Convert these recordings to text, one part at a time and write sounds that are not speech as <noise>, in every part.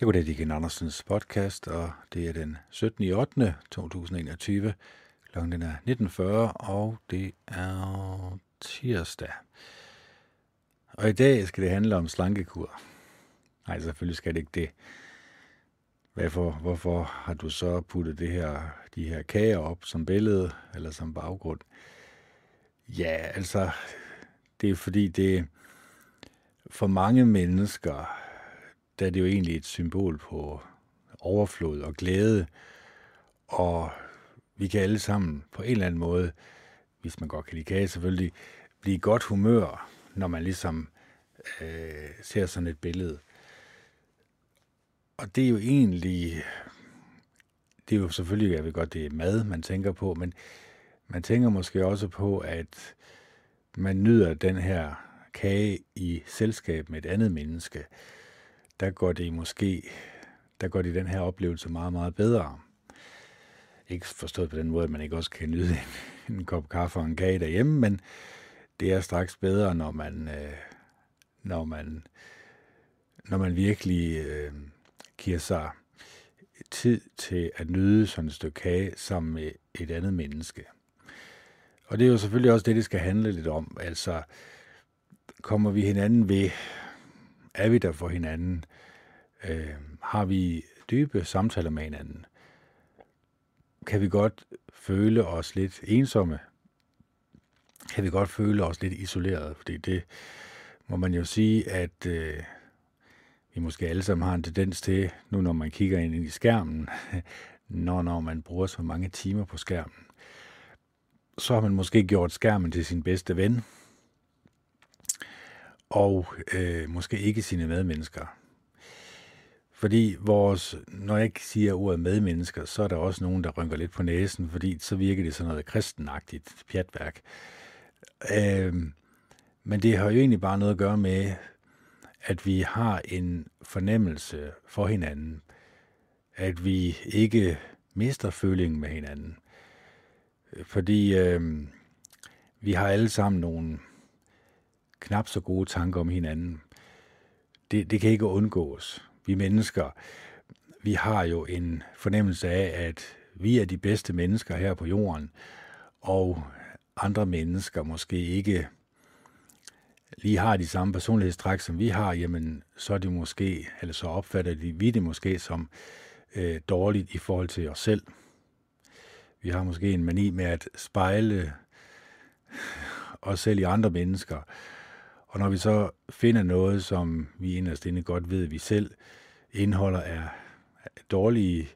Jeg går det igen Andersens podcast, og det er den 17. 8. 2021. Klokken er 19.40, og det er tirsdag. Og i dag skal det handle om slankekur. Nej, selvfølgelig skal det ikke det. Hvorfor, hvorfor har du så puttet det her, de her kager op som billede eller som baggrund? Ja, altså, det er fordi det for mange mennesker der er det jo egentlig et symbol på overflod og glæde, og vi kan alle sammen på en eller anden måde, hvis man godt kan lide kage selvfølgelig, blive godt humør, når man ligesom øh, ser sådan et billede. Og det er jo egentlig, det er jo selvfølgelig, jeg ved godt, det er mad, man tænker på, men man tænker måske også på, at man nyder den her kage i selskab med et andet menneske der går det måske, der går det den her oplevelse meget, meget bedre. Ikke forstået på den måde, at man ikke også kan nyde en, en kop kaffe og en kage derhjemme, men det er straks bedre, når man, øh, når man, når man virkelig øh, giver sig tid til at nyde sådan et stykke kage sammen med et andet menneske. Og det er jo selvfølgelig også det, det skal handle lidt om. Altså, kommer vi hinanden ved er vi der for hinanden? Øh, har vi dybe samtaler med hinanden? Kan vi godt føle os lidt ensomme? Kan vi godt føle os lidt isoleret? Fordi det må man jo sige, at øh, vi måske alle sammen har en tendens til, nu når man kigger ind i skærmen, <laughs> når, når man bruger så mange timer på skærmen, så har man måske gjort skærmen til sin bedste ven, og øh, måske ikke sine medmennesker. Fordi vores, når jeg ikke siger ordet medmennesker, så er der også nogen, der rynker lidt på næsen, fordi så virker det sådan noget kristenagtigt pjatværk. Øh, men det har jo egentlig bare noget at gøre med, at vi har en fornemmelse for hinanden, at vi ikke mister følingen med hinanden. Fordi øh, vi har alle sammen nogle knap så gode tanker om hinanden. Det, det kan ikke undgås. Vi mennesker, vi har jo en fornemmelse af, at vi er de bedste mennesker her på jorden, og andre mennesker måske ikke lige har de samme personlighedstræk, som vi har, jamen så er det måske, eller så opfatter de, vi det måske som øh, dårligt i forhold til os selv. Vi har måske en mani med at spejle os selv i andre mennesker, og når vi så finder noget, som vi inderst inde godt ved, at vi selv indeholder af dårlige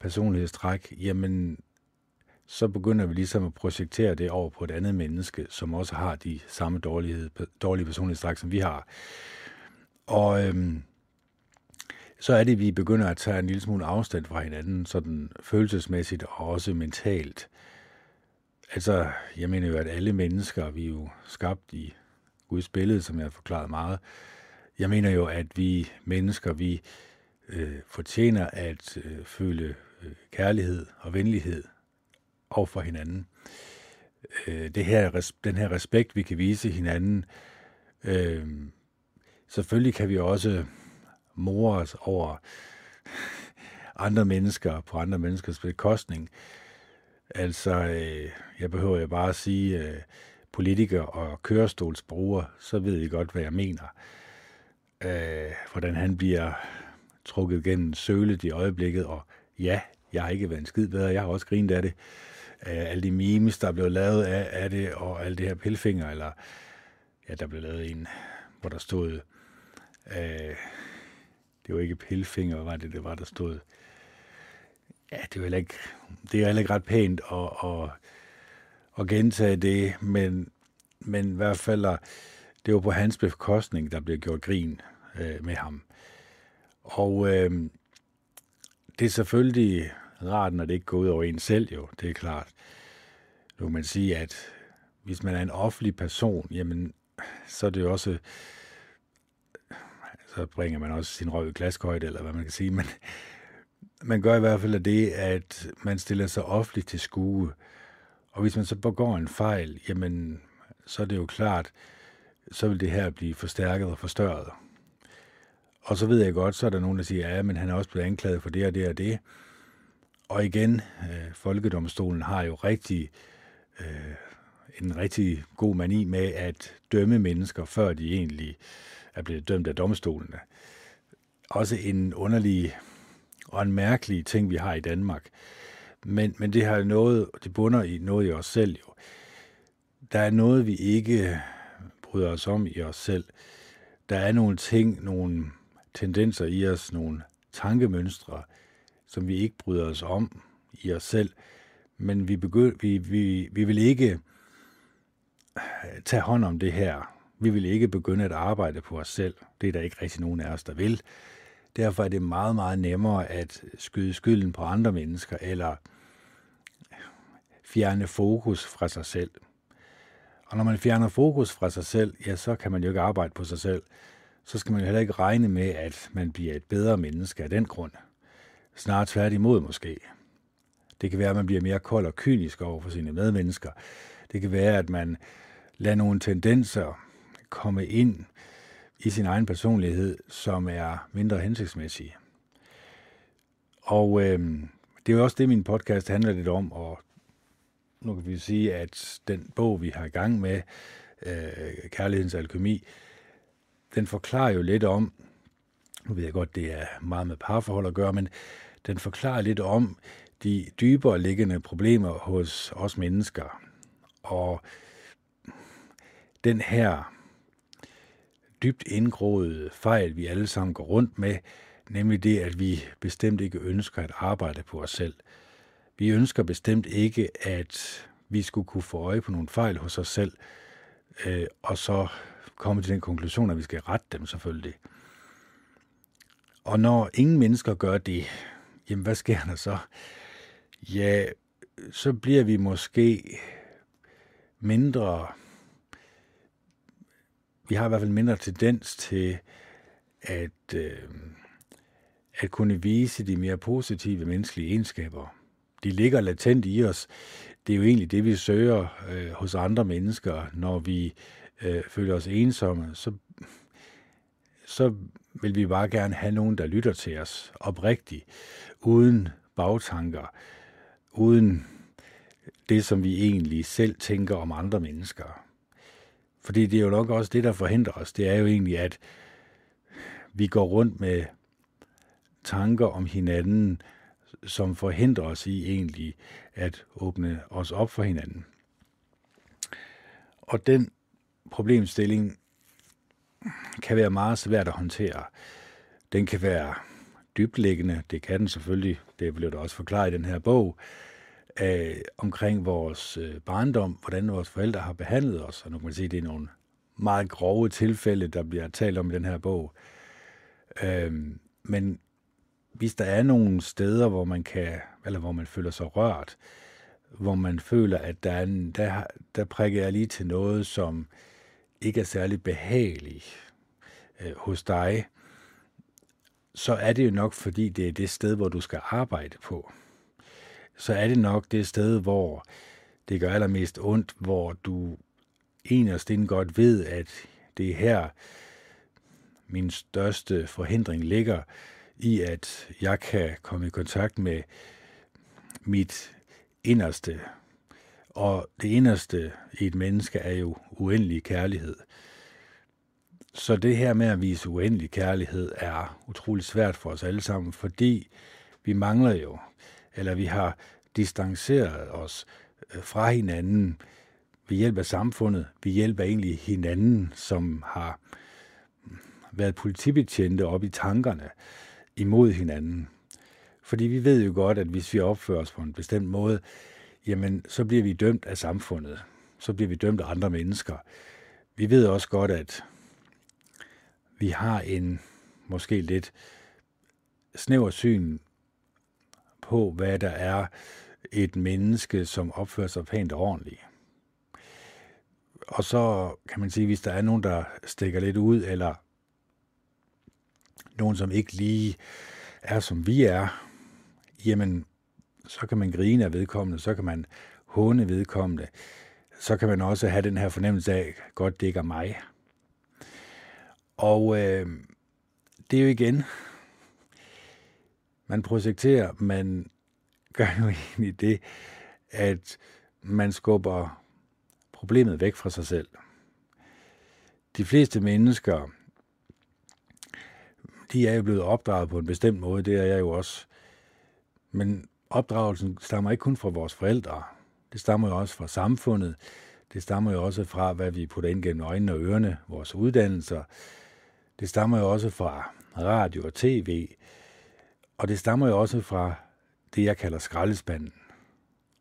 personlighedstræk, jamen så begynder vi ligesom at projektere det over på et andet menneske, som også har de samme dårlighed, dårlige personlighedstræk, som vi har. Og øhm, så er det, at vi begynder at tage en lille smule afstand fra hinanden, sådan følelsesmæssigt og også mentalt. Altså, jeg mener jo, at alle mennesker, vi er jo skabt i Guds billede, som jeg har forklaret meget. Jeg mener jo, at vi mennesker, vi øh, fortjener at øh, føle øh, kærlighed og venlighed over for hinanden. Øh, det her, den her respekt, vi kan vise hinanden. Øh, selvfølgelig kan vi også more os over andre mennesker på andre menneskers bekostning. Altså, øh, jeg behøver jo bare at sige, øh, politiker og kørestolsbruger, så ved I godt, hvad jeg mener. Øh, hvordan han bliver trukket gennem sølet i øjeblikket, og ja, jeg har ikke været en skid bedre, jeg har også grinet af det. Øh, alle de memes, der blev lavet af, af det, og alle det her pilfinger, eller ja, der blev lavet en, hvor der stod, øh, det var ikke pilfinger, hvad var det, det var, der stod, ja, det var ikke, det er heller ikke ret pænt og, og at gentage det, men, men i hvert fald, det var på hans bekostning, der blev gjort grin øh, med ham. Og øh, det er selvfølgelig rart, når det ikke går ud over en selv, jo, det er klart. Nu kan man sige, at hvis man er en offentlig person, jamen, så er det jo også, så bringer man også sin røv i klaskehøjde, eller hvad man kan sige, men man gør i hvert fald det, at man stiller sig offentligt til skue, og hvis man så begår en fejl, jamen, så er det jo klart, så vil det her blive forstærket og forstørret. Og så ved jeg godt, så er der nogen, der siger, ja, men han er også blevet anklaget for det og det og det. Og igen, øh, Folkedomstolen har jo rigtig, øh, en rigtig god mani med at dømme mennesker, før de egentlig er blevet dømt af domstolene. Også en underlig og en mærkelig ting, vi har i Danmark. Men, men det har noget, det bunder i noget i os selv jo. Der er noget, vi ikke bryder os om i os selv. Der er nogle ting, nogle tendenser i os, nogle tankemønstre, som vi ikke bryder os om i os selv, men vi, begynd, vi, vi, vi vil ikke tage hånd om det her. Vi vil ikke begynde at arbejde på os selv. Det er der ikke rigtig nogen af os, der vil. Derfor er det meget, meget nemmere at skyde skylden på andre mennesker, eller fjerne fokus fra sig selv. Og når man fjerner fokus fra sig selv, ja, så kan man jo ikke arbejde på sig selv. Så skal man jo heller ikke regne med, at man bliver et bedre menneske af den grund. Snarere tværtimod måske. Det kan være, at man bliver mere kold og kynisk over for sine medmennesker. Det kan være, at man lader nogle tendenser komme ind i sin egen personlighed, som er mindre hensigtsmæssige. Og øh, det er jo også det, min podcast handler lidt om, og nu kan vi sige, at den bog, vi har i gang med, øh, Kærlighedens Alkemi, den forklarer jo lidt om, nu ved jeg godt, det er meget med parforhold at gøre, men den forklarer lidt om de dybere liggende problemer hos os mennesker. Og den her dybt indgroede fejl, vi alle sammen går rundt med, nemlig det, at vi bestemt ikke ønsker at arbejde på os selv. Vi ønsker bestemt ikke, at vi skulle kunne få øje på nogle fejl hos os selv, øh, og så komme til den konklusion, at vi skal rette dem selvfølgelig. Og når ingen mennesker gør det, jamen hvad sker der så? Ja, så bliver vi måske mindre vi har i hvert fald mindre tendens til at, øh, at kunne vise de mere positive menneskelige egenskaber. De ligger latent i os. Det er jo egentlig det, vi søger øh, hos andre mennesker, når vi øh, føler os ensomme. Så, så vil vi bare gerne have nogen, der lytter til os oprigtigt, uden bagtanker, uden det, som vi egentlig selv tænker om andre mennesker. Fordi det er jo nok også det, der forhindrer os. Det er jo egentlig, at vi går rundt med tanker om hinanden, som forhindrer os i egentlig at åbne os op for hinanden. Og den problemstilling kan være meget svært at håndtere. Den kan være dybtliggende, det kan den selvfølgelig, det bliver der også forklaret i den her bog, øh, omkring vores øh, barndom, hvordan vores forældre har behandlet os, og nu kan man sige, at det er nogle meget grove tilfælde, der bliver talt om i den her bog. Øh, men hvis der er nogle steder, hvor man kan, eller hvor man føler sig rørt, hvor man føler, at der, er en, der, der prikker jeg lige til noget, som ikke er særlig behageligt øh, hos dig, så er det jo nok, fordi det er det sted, hvor du skal arbejde på. Så er det nok det sted, hvor det gør allermest ondt, hvor du inderst inden godt ved, at det er her, min største forhindring ligger i, at jeg kan komme i kontakt med mit inderste. Og det inderste i et menneske er jo uendelig kærlighed. Så det her med at vise uendelig kærlighed er utrolig svært for os alle sammen, fordi vi mangler jo eller vi har distanceret os øh, fra hinanden ved hjælp af samfundet, ved hjælp af egentlig hinanden, som har været politibetjente op i tankerne imod hinanden. Fordi vi ved jo godt, at hvis vi opfører os på en bestemt måde, jamen så bliver vi dømt af samfundet. Så bliver vi dømt af andre mennesker. Vi ved også godt, at vi har en måske lidt snæver syn på, hvad der er et menneske, som opfører sig pænt og ordentligt. Og så kan man sige, hvis der er nogen, der stikker lidt ud, eller nogen, som ikke lige er, som vi er, jamen, så kan man grine af vedkommende, så kan man håne vedkommende, så kan man også have den her fornemmelse af, godt det ikke er mig. Og øh, det er jo igen, man projekterer, man gør jo egentlig det, at man skubber problemet væk fra sig selv. De fleste mennesker, de er jo blevet opdraget på en bestemt måde, det er jeg jo også. Men opdragelsen stammer ikke kun fra vores forældre. Det stammer jo også fra samfundet. Det stammer jo også fra, hvad vi putter ind gennem øjnene og ørerne, vores uddannelser. Det stammer jo også fra radio og tv. Og det stammer jo også fra det, jeg kalder skraldespanden.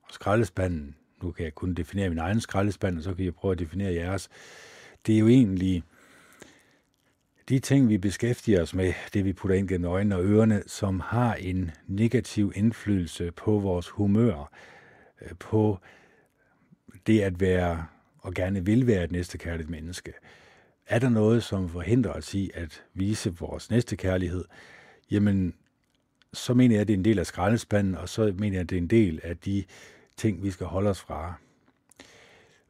Og skraldespanden, nu kan jeg kun definere min egen skraldespand, og så kan jeg prøve at definere jeres. Det er jo egentlig de ting, vi beskæftiger os med, det vi putter ind gennem øjnene og ørerne, som har en negativ indflydelse på vores humør, øh, på det at være og gerne vil være et næstekærligt menneske. Er der noget, som forhindrer os i at vise vores næstekærlighed, jamen så mener jeg, at det er en del af skraldespanden, og så mener jeg, at det er en del af de ting, vi skal holde os fra.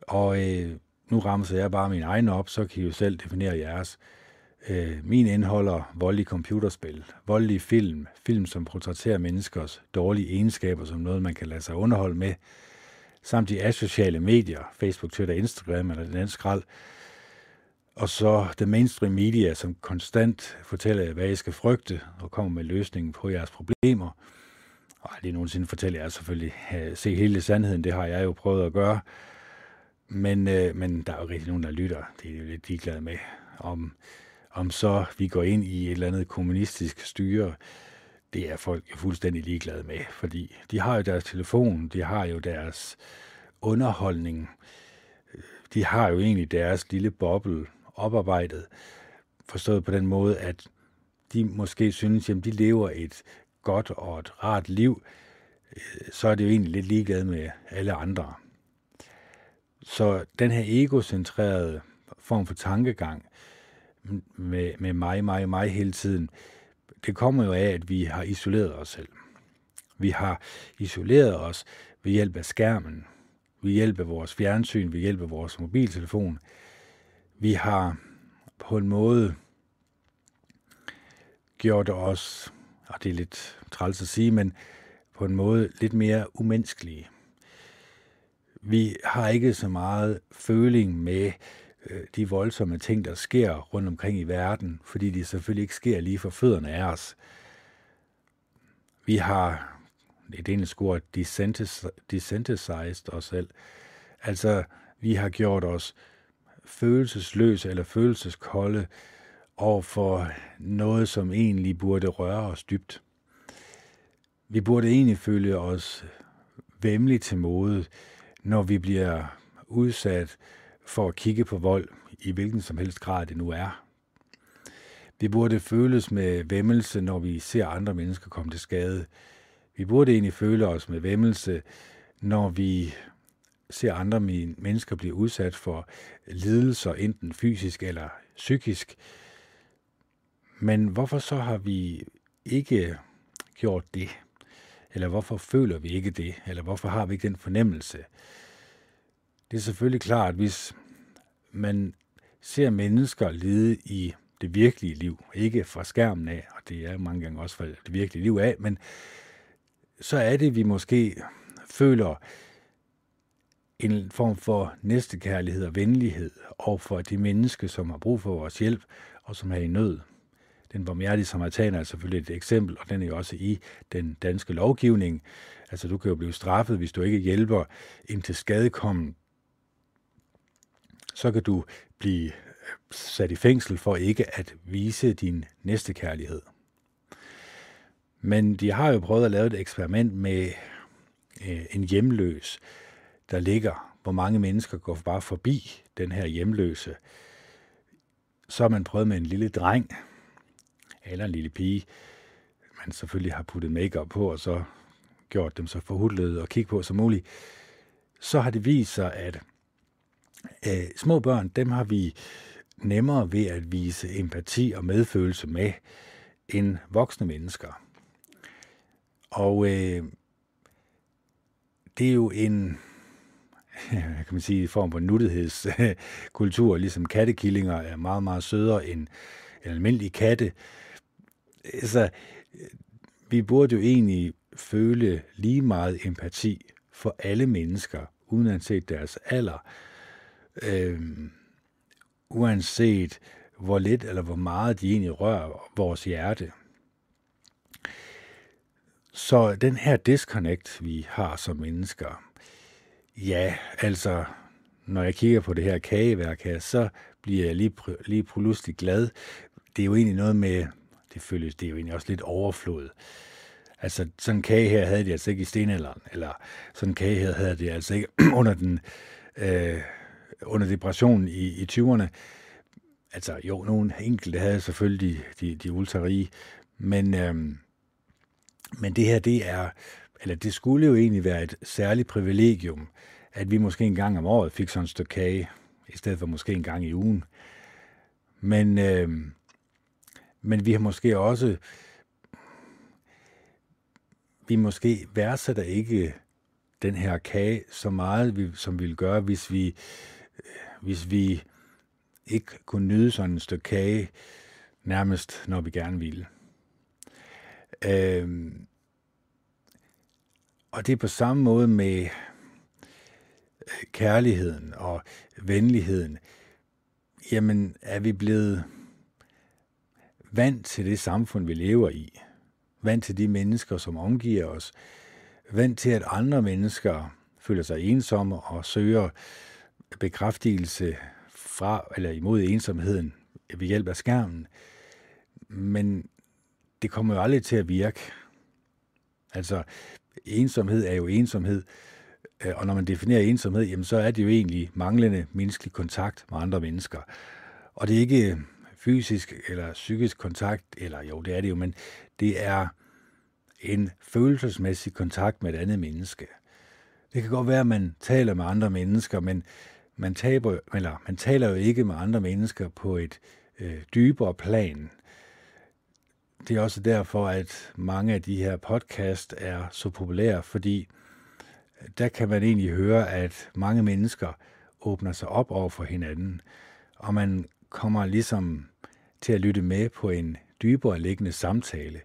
Og øh, nu rammer jeg bare min egen op, så kan I jo selv definere jeres. Øh, Øh, min indeholder voldelige computerspil, voldelige film, film som portrætterer menneskers dårlige egenskaber som noget, man kan lade sig underholde med, samt de asociale medier, Facebook, Twitter, Instagram eller den anden skrald, og så det mainstream media, som konstant fortæller jer, hvad I skal frygte, og kommer med løsningen på jeres problemer. Og aldrig nogensinde fortæller jeg selvfølgelig, øh, se hele sandheden, det har jeg jo prøvet at gøre. Men, øh, men der er jo rigtig nogen, der lytter. Det er jo lidt ligeglade med, om, om så vi går ind i et eller andet kommunistisk styre. Det er folk er fuldstændig ligeglade med, fordi de har jo deres telefon, de har jo deres underholdning, de har jo egentlig deres lille boble oparbejdet, forstået på den måde, at de måske synes, at de lever et godt og et rart liv, øh, så er det jo egentlig lidt ligeglade med alle andre. Så den her egocentrerede form for tankegang med, med mig, mig, mig hele tiden, det kommer jo af, at vi har isoleret os selv. Vi har isoleret os ved hjælp af skærmen, ved hjælp af vores fjernsyn, ved hjælp af vores mobiltelefon. Vi har på en måde gjort os, og det er lidt træls at sige, men på en måde lidt mere umenneskelige. Vi har ikke så meget føling med øh, Øh, de voldsomme ting, der sker rundt omkring i verden, fordi de selvfølgelig ikke sker lige for fødderne af os. Vi har, det engelsk ord, desensitized os selv. Altså, vi har gjort os følelsesløse eller følelseskolde over for noget, som egentlig burde røre os dybt. Vi burde egentlig føle os vemmeligt til mode, når vi bliver udsat for at kigge på vold, i hvilken som helst grad det nu er. Vi burde føles med vemmelse, når vi ser andre mennesker komme til skade. Vi burde egentlig føle os med vemmelse, når vi ser andre mennesker blive udsat for lidelser, enten fysisk eller psykisk. Men hvorfor så har vi ikke gjort det? Eller hvorfor føler vi ikke det? Eller hvorfor har vi ikke den fornemmelse? Det er selvfølgelig klart, at hvis man ser mennesker lide i det virkelige liv, ikke fra skærmen af, og det er mange gange også fra det virkelige liv af, men så er det, vi måske føler en form for næstekærlighed og venlighed over for de mennesker, som har brug for vores hjælp og som er i nød. Den barmhjertige samaritaner er selvfølgelig et eksempel, og den er jo også i den danske lovgivning. Altså, du kan jo blive straffet, hvis du ikke hjælper en til skadekommen. Så kan du blive øh, sat i fængsel for ikke at vise din næstekærlighed. Men de har jo prøvet at lave et eksperiment med øh, en hjemløs, der ligger, hvor mange mennesker går bare forbi den her hjemløse. Så har man prøvet med en lille dreng, eller en lille pige, man selvfølgelig har puttet makeup på, og så gjort dem så forhudlede og kigge på som muligt. Så har det vist sig, at øh, små børn, dem har vi nemmere ved at vise empati og medfølelse med end voksne mennesker. Og øh, det er jo en, <laughs> kan man sige, form for nuttighedskultur, <laughs> ligesom kattekillinger er meget, meget sødere end, en almindelig katte. altså, vi burde jo egentlig føle lige meget empati for alle mennesker, uanset deres alder, øh, uanset hvor lidt eller hvor meget de egentlig rører vores hjerte. Så den her disconnect, vi har som mennesker, ja, altså, når jeg kigger på det her kageværk her, så bliver jeg lige, lige pludselig glad. Det er jo egentlig noget med, det føles, det er jo egentlig også lidt overflod. Altså, sådan en kage her havde de altså ikke i stenalderen, eller sådan en kage her havde de altså ikke <clears throat> under den, øh, under depressionen i, i 20'erne. Altså, jo, nogle enkelte havde selvfølgelig de, de, de ultra-rige, men, øhm, men det her, det er, eller det skulle jo egentlig være et særligt privilegium, at vi måske en gang om året fik sådan et stykke kage, i stedet for måske en gang i ugen. Men, øh, men vi har måske også, vi måske værdsætter ikke den her kage så meget, som vi ville gøre, hvis vi, hvis vi ikke kunne nyde sådan et stykke kage, nærmest når vi gerne ville. Øh, og det er på samme måde med øh, kærligheden og venligheden. Jamen, er vi blevet vant til det samfund, vi lever i? Vant til de mennesker, som omgiver os? Vant til, at andre mennesker føler sig ensomme og søger bekræftelse fra eller imod ensomheden ved hjælp af skærmen. Men det kommer jo aldrig til at virke. Altså, ensomhed er jo ensomhed, øh, og når man definerer ensomhed, jamen, så er det jo egentlig manglende menneskelig kontakt med andre mennesker. Og det er ikke øh, fysisk eller psykisk kontakt, eller jo, det er det jo, men det er en følelsesmæssig kontakt med et andet menneske. Det kan godt være, at man taler med andre mennesker, men man, taber, eller man taler jo ikke med andre mennesker på et øh, dybere plan det er også derfor, at mange af de her podcast er så populære, fordi der kan man egentlig høre, at mange mennesker åbner sig op over for hinanden, og man kommer ligesom til at lytte med på en dybere liggende samtale.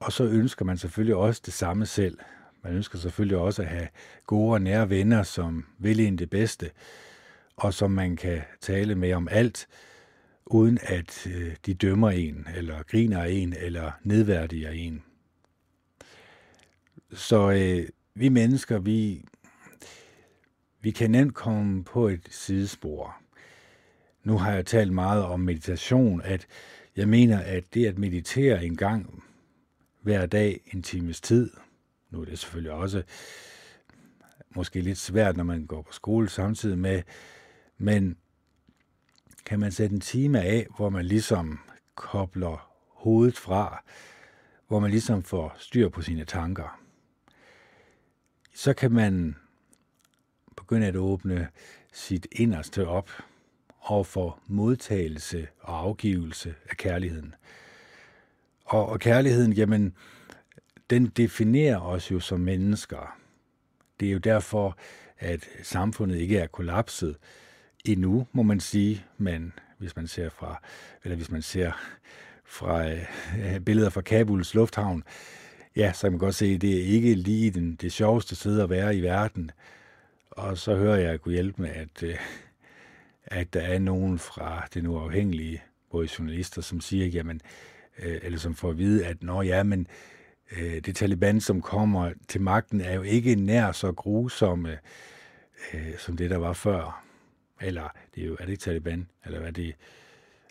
Og så ønsker man selvfølgelig også det samme selv. Man ønsker selvfølgelig også at have gode og nære venner, som vil en det bedste, og som man kan tale med om alt, uden at øh, de dømmer en, eller griner af en, eller nedværdiger en. Så øh, vi mennesker, vi, vi kan nemt komme på et sidespor. Nu har jeg talt meget om meditation, at jeg mener, at det at meditere en gang hver dag en times tid, nu er det selvfølgelig også måske lidt svært, når man går på skole samtidig med, men kan man sætte en time af, hvor man ligesom kobler hovedet fra, hvor man ligesom får styr på sine tanker. Så kan man begynde at åbne sit inderste op og for modtagelse og afgivelse af kærligheden. Og, og kærligheden, jamen, den definerer os jo som mennesker. Det er jo derfor, at samfundet ikke er kollapset endnu, må man sige, men hvis man ser fra, eller hvis man ser fra øh, billeder fra Kabuls lufthavn, ja, så kan man godt se, at det er ikke lige den, det sjoveste sted at være i verden. Og så hører jeg at kunne hjælpe med, at, øh, at der er nogen fra det nu afhængige, både journalister, som siger, jamen, øh, eller som får at vide, at når ja, men øh, Øh, det Taliban, som kommer til magten, er jo ikke nær så grusomme, øh, som det, der var før. Eller det er jo, er det ikke Taliban? Eller hvad er det?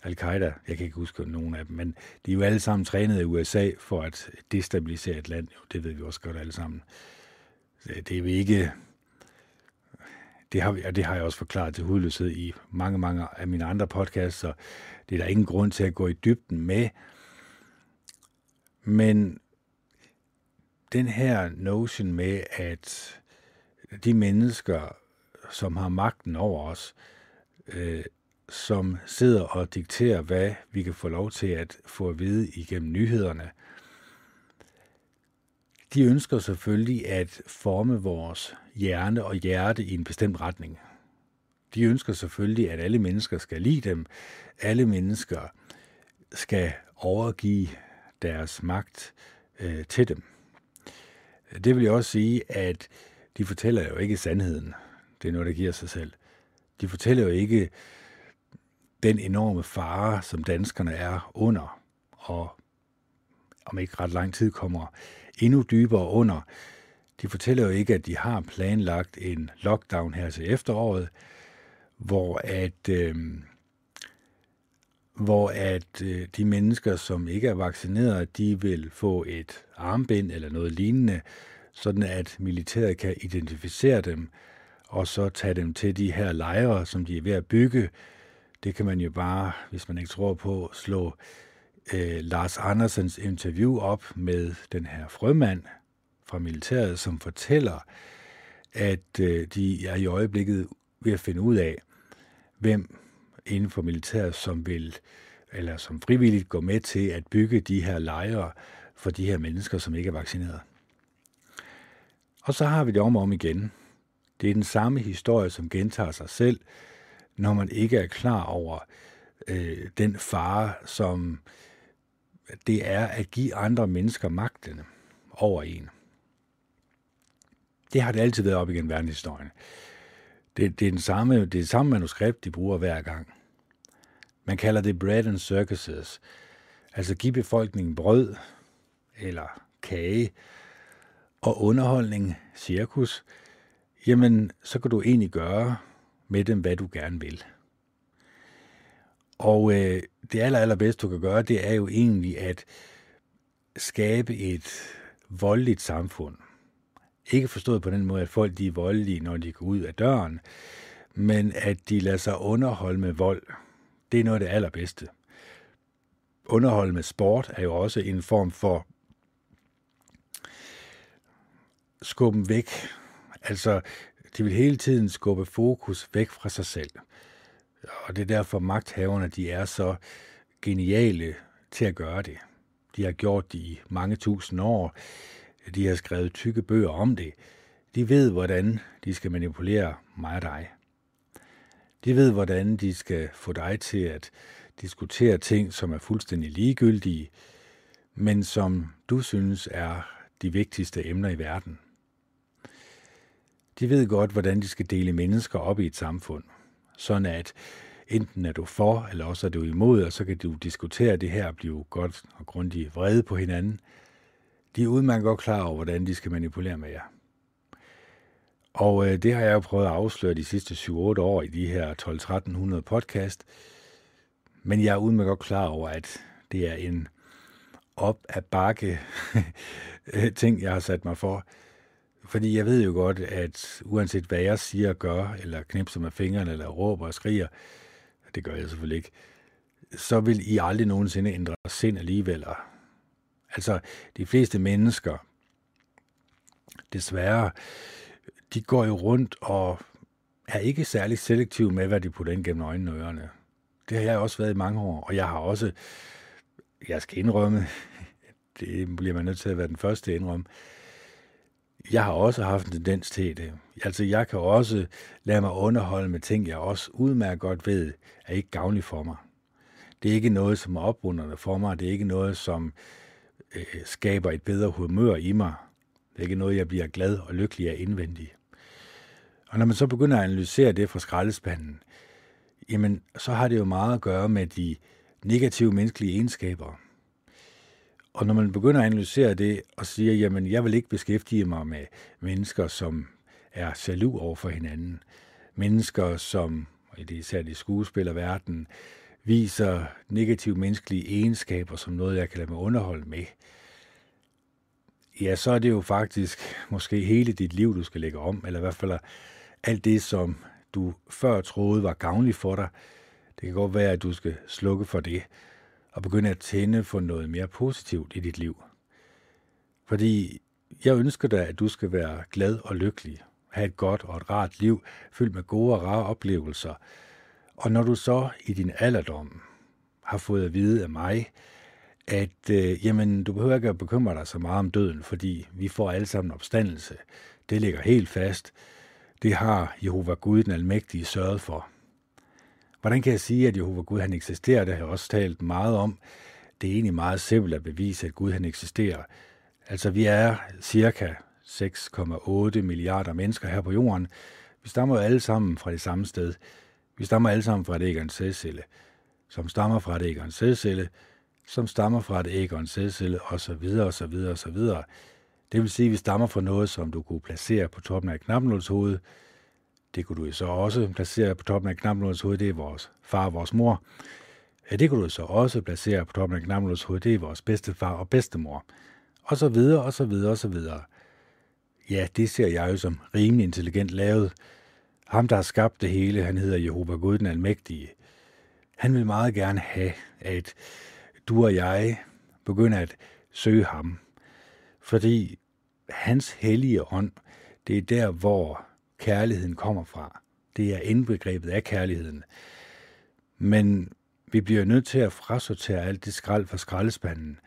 Al-Qaida, jeg kan ikke huske nogen af dem, men de er jo alle sammen trænet i USA for at destabilisere et land. Jo, det ved vi også godt alle sammen. Det er vi ikke... Det har, og det har jeg også forklaret til hudløshed i mange, mange af mine andre podcasts, så det er der ingen grund til at gå i dybden med. Men den her notion med, at de mennesker, som har magten over os, øh, som sidder og dikterer, hvad vi kan få lov til at få at vide igennem nyhederne. De ønsker selvfølgelig at forme vores hjerne og hjerte i en bestemt retning. De ønsker selvfølgelig, at alle mennesker skal lide dem. Alle mennesker skal overgive deres magt øh, til dem. Det vil jeg også sige, at de fortæller jo ikke sandheden. Det er noget, der giver sig selv. De fortæller jo ikke den enorme fare, som danskerne er under, og om ikke ret lang tid kommer endnu dybere under. De fortæller jo ikke, at de har planlagt en lockdown her til efteråret, hvor at, øh, hvor at øh, de mennesker, som ikke er vaccineret, de vil få et armbind eller noget lignende, sådan at militæret kan identificere dem, og så tage dem til de her lejre, som de er ved at bygge. Det kan man jo bare, hvis man ikke tror på, slå øh, Lars Andersens interview op med den her frømand fra militæret, som fortæller, at øh, de er i øjeblikket ved at finde ud af, hvem inden for militæret, som vil eller som frivilligt går med til at bygge de her lejre for de her mennesker, som ikke er vaccineret. Og så har vi det om og om igen. Det er den samme historie, som gentager sig selv, når man ikke er klar over øh, den fare, som det er at give andre mennesker magten over en. Det har det altid været op igen verdenshistorien. Det, det, er den samme, det er det samme manuskript, de bruger hver gang. Man kalder det bread and circuses. Altså give befolkningen brød eller kage og underholdning, cirkus, jamen så kan du egentlig gøre med dem, hvad du gerne vil. Og øh, det aller, allerbedste, du kan gøre, det er jo egentlig at skabe et voldeligt samfund. Ikke forstået på den måde, at folk de er voldelige, når de går ud af døren, men at de lader sig underholde med vold. Det er noget af det allerbedste. Underhold med sport er jo også en form for skubben væk. Altså, de vil hele tiden skubbe fokus væk fra sig selv. Og det er derfor magthaverne, de er så geniale til at gøre det. De har gjort det i mange tusind år. De har skrevet tykke bøger om det. De ved, hvordan de skal manipulere mig og dig. De ved, hvordan de skal få dig til at diskutere ting, som er fuldstændig ligegyldige, men som du synes er de vigtigste emner i verden. De ved godt, hvordan de skal dele mennesker op i et samfund, sådan at enten er du for, eller også er du imod, og så kan du diskutere det her og blive godt og grundigt vrede på hinanden. De er udmærket godt klar over, hvordan de skal manipulere med jer. Og øh, det har jeg jo prøvet at afsløre de sidste 7-8 år i de her 12-1300 podcast. Men jeg er udmærket godt klar over, at det er en op ad bakke <laughs> ting, jeg har sat mig for. Fordi jeg ved jo godt, at uanset hvad jeg siger og gør, eller knipser med fingrene, eller råber og skriger, det gør jeg selvfølgelig ikke, så vil I aldrig nogensinde ændre sind alligevel. Altså, de fleste mennesker, desværre, de går jo rundt og er ikke særlig selektive med, hvad de putter ind gennem øjnene og ørerne. Det har jeg også været i mange år, og jeg har også, jeg skal indrømme, <laughs> det bliver man nødt til at være den første at indrømme, jeg har også haft en tendens til det. Altså, jeg kan også lade mig underholde med ting, jeg også udmærket godt ved, er ikke gavnligt for mig. Det er ikke noget, som er oprunderne for mig. Det er ikke noget, som øh, skaber et bedre humør i mig. Det er ikke noget, jeg bliver glad og lykkelig af indvendigt. Og når man så begynder at analysere det fra skraldespanden, jamen, så har det jo meget at gøre med de negative menneskelige egenskaber. Og når man begynder at analysere det og siger, jamen jeg vil ikke beskæftige mig med mennesker, som er jaloux over for hinanden, mennesker, som, i det især i skuespillerverden, viser negative menneskelige egenskaber som noget, jeg kan lade mig underholde med, ja, så er det jo faktisk måske hele dit liv, du skal lægge om, eller i hvert fald alt det, som du før troede var gavnligt for dig, det kan godt være, at du skal slukke for det, og begynde at tænde for noget mere positivt i dit liv. Fordi jeg ønsker dig, at du skal være glad og lykkelig, have et godt og et rart liv, fyldt med gode og rare oplevelser. Og når du så i din alderdom har fået at vide af mig, at øh, jamen, du behøver ikke at bekymre dig så meget om døden, fordi vi får alle sammen opstandelse. Det ligger helt fast. Det har Jehova Gud den Almægtige sørget for. Hvordan kan jeg sige, at Jehova Gud han eksisterer? Det har jeg også talt meget om. det er egentlig meget simpelt at bevise, at Gud han eksisterer. Altså, vi er cirka 6,8 milliarder mennesker her på jorden. Vi stammer jo alle sammen fra det samme sted. Vi stammer alle sammen fra et æg og en sædcelle, som stammer fra et æg og en sædcelle, som stammer fra et æg og en sædcelle, osv., osv., osv. Det vil sige, at vi stammer fra noget, som du kunne placere på toppen af knapnåls hoved. Det kunne du så også placere på toppen af knapnåls hoved. Det er vores far og vores mor. Ja, det kunne du så også placere på toppen af knapnåls hoved. Det er vores bedstefar og bedstemor. Og så videre, og så videre, og så videre. Ja, det ser jeg jo som rimelig intelligent lavet. Ham, der har skabt det hele, han hedder Jehova Gud den Almægtige. Han vil meget gerne have, at du og jeg begynder at søge ham. Fordi hans hellige ånd, det er der, hvor kærligheden kommer fra. Det er indbegrebet af kærligheden. Men vi bliver nødt til at frasortere alt det skrald fra skraldespanden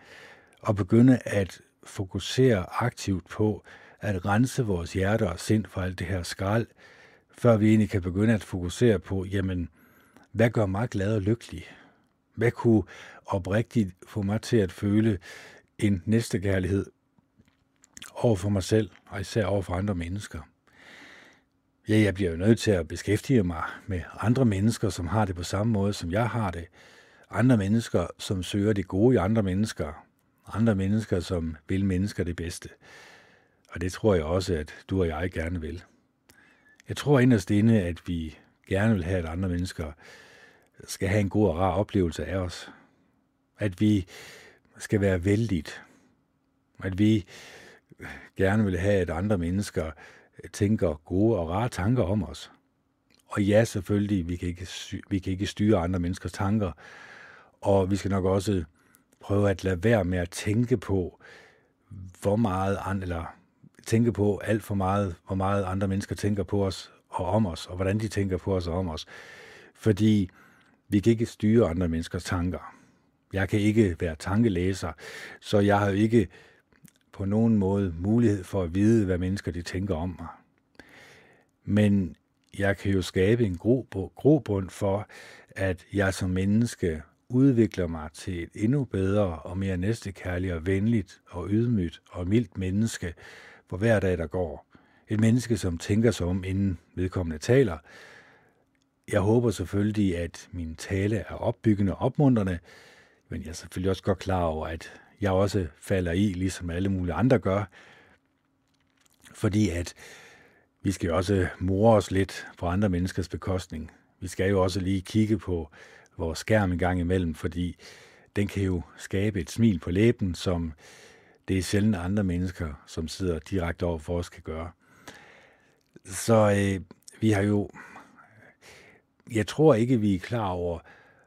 og begynde at fokusere aktivt på at rense vores hjerter og sind for alt det her skrald, før vi egentlig kan begynde at fokusere på, jamen, hvad gør mig glad og lykkelig? Hvad kunne oprigtigt få mig til at føle en næstekærlighed over for mig selv, og især over for andre mennesker? Ja, jeg bliver jo nødt til at beskæftige mig med andre mennesker, som har det på samme måde, som jeg har det. Andre mennesker, som søger det gode i andre mennesker. Andre mennesker, som vil mennesker det bedste. Og det tror jeg også, at du og jeg gerne vil. Jeg tror inderst inde, at vi gerne vil have, at andre mennesker skal have en god og rar oplevelse af os. At vi skal være vældigt. At vi gerne vil have, at andre mennesker øh, tænker gode og rare tanker om os. Og ja, selvfølgelig, vi kan ikke, vi kan ikke styre andre menneskers tanker, og vi skal nok også prøve at lade være med at tænke på, hvor meget andre, eller tænke på alt for meget, hvor meget andre mennesker tænker på os og om os, og hvordan de tænker på os og om os. Fordi vi kan ikke styre andre menneskers tanker. Jeg kan ikke være tankelæser, så jeg har jo ikke på nogen måde mulighed for at vide, hvad mennesker de tænker om mig. Men jeg kan jo skabe en grobund for, at jeg som menneske udvikler mig til et endnu bedre og mere næstekærligt og venligt og ydmygt og mildt menneske for hver dag, der går. Et menneske, som tænker sig om, inden vedkommende taler. Jeg håber selvfølgelig, at min tale er opbyggende og opmuntrende, men jeg er selvfølgelig også godt klar over, at jeg også falder i, ligesom alle mulige andre gør. Fordi at vi skal jo også more os lidt på andre menneskers bekostning. Vi skal jo også lige kigge på vores skærm en gang imellem, fordi den kan jo skabe et smil på læben, som det er sjældent andre mennesker, som sidder direkte over for os, kan gøre. Så øh, vi har jo... Jeg tror ikke, vi er klar over,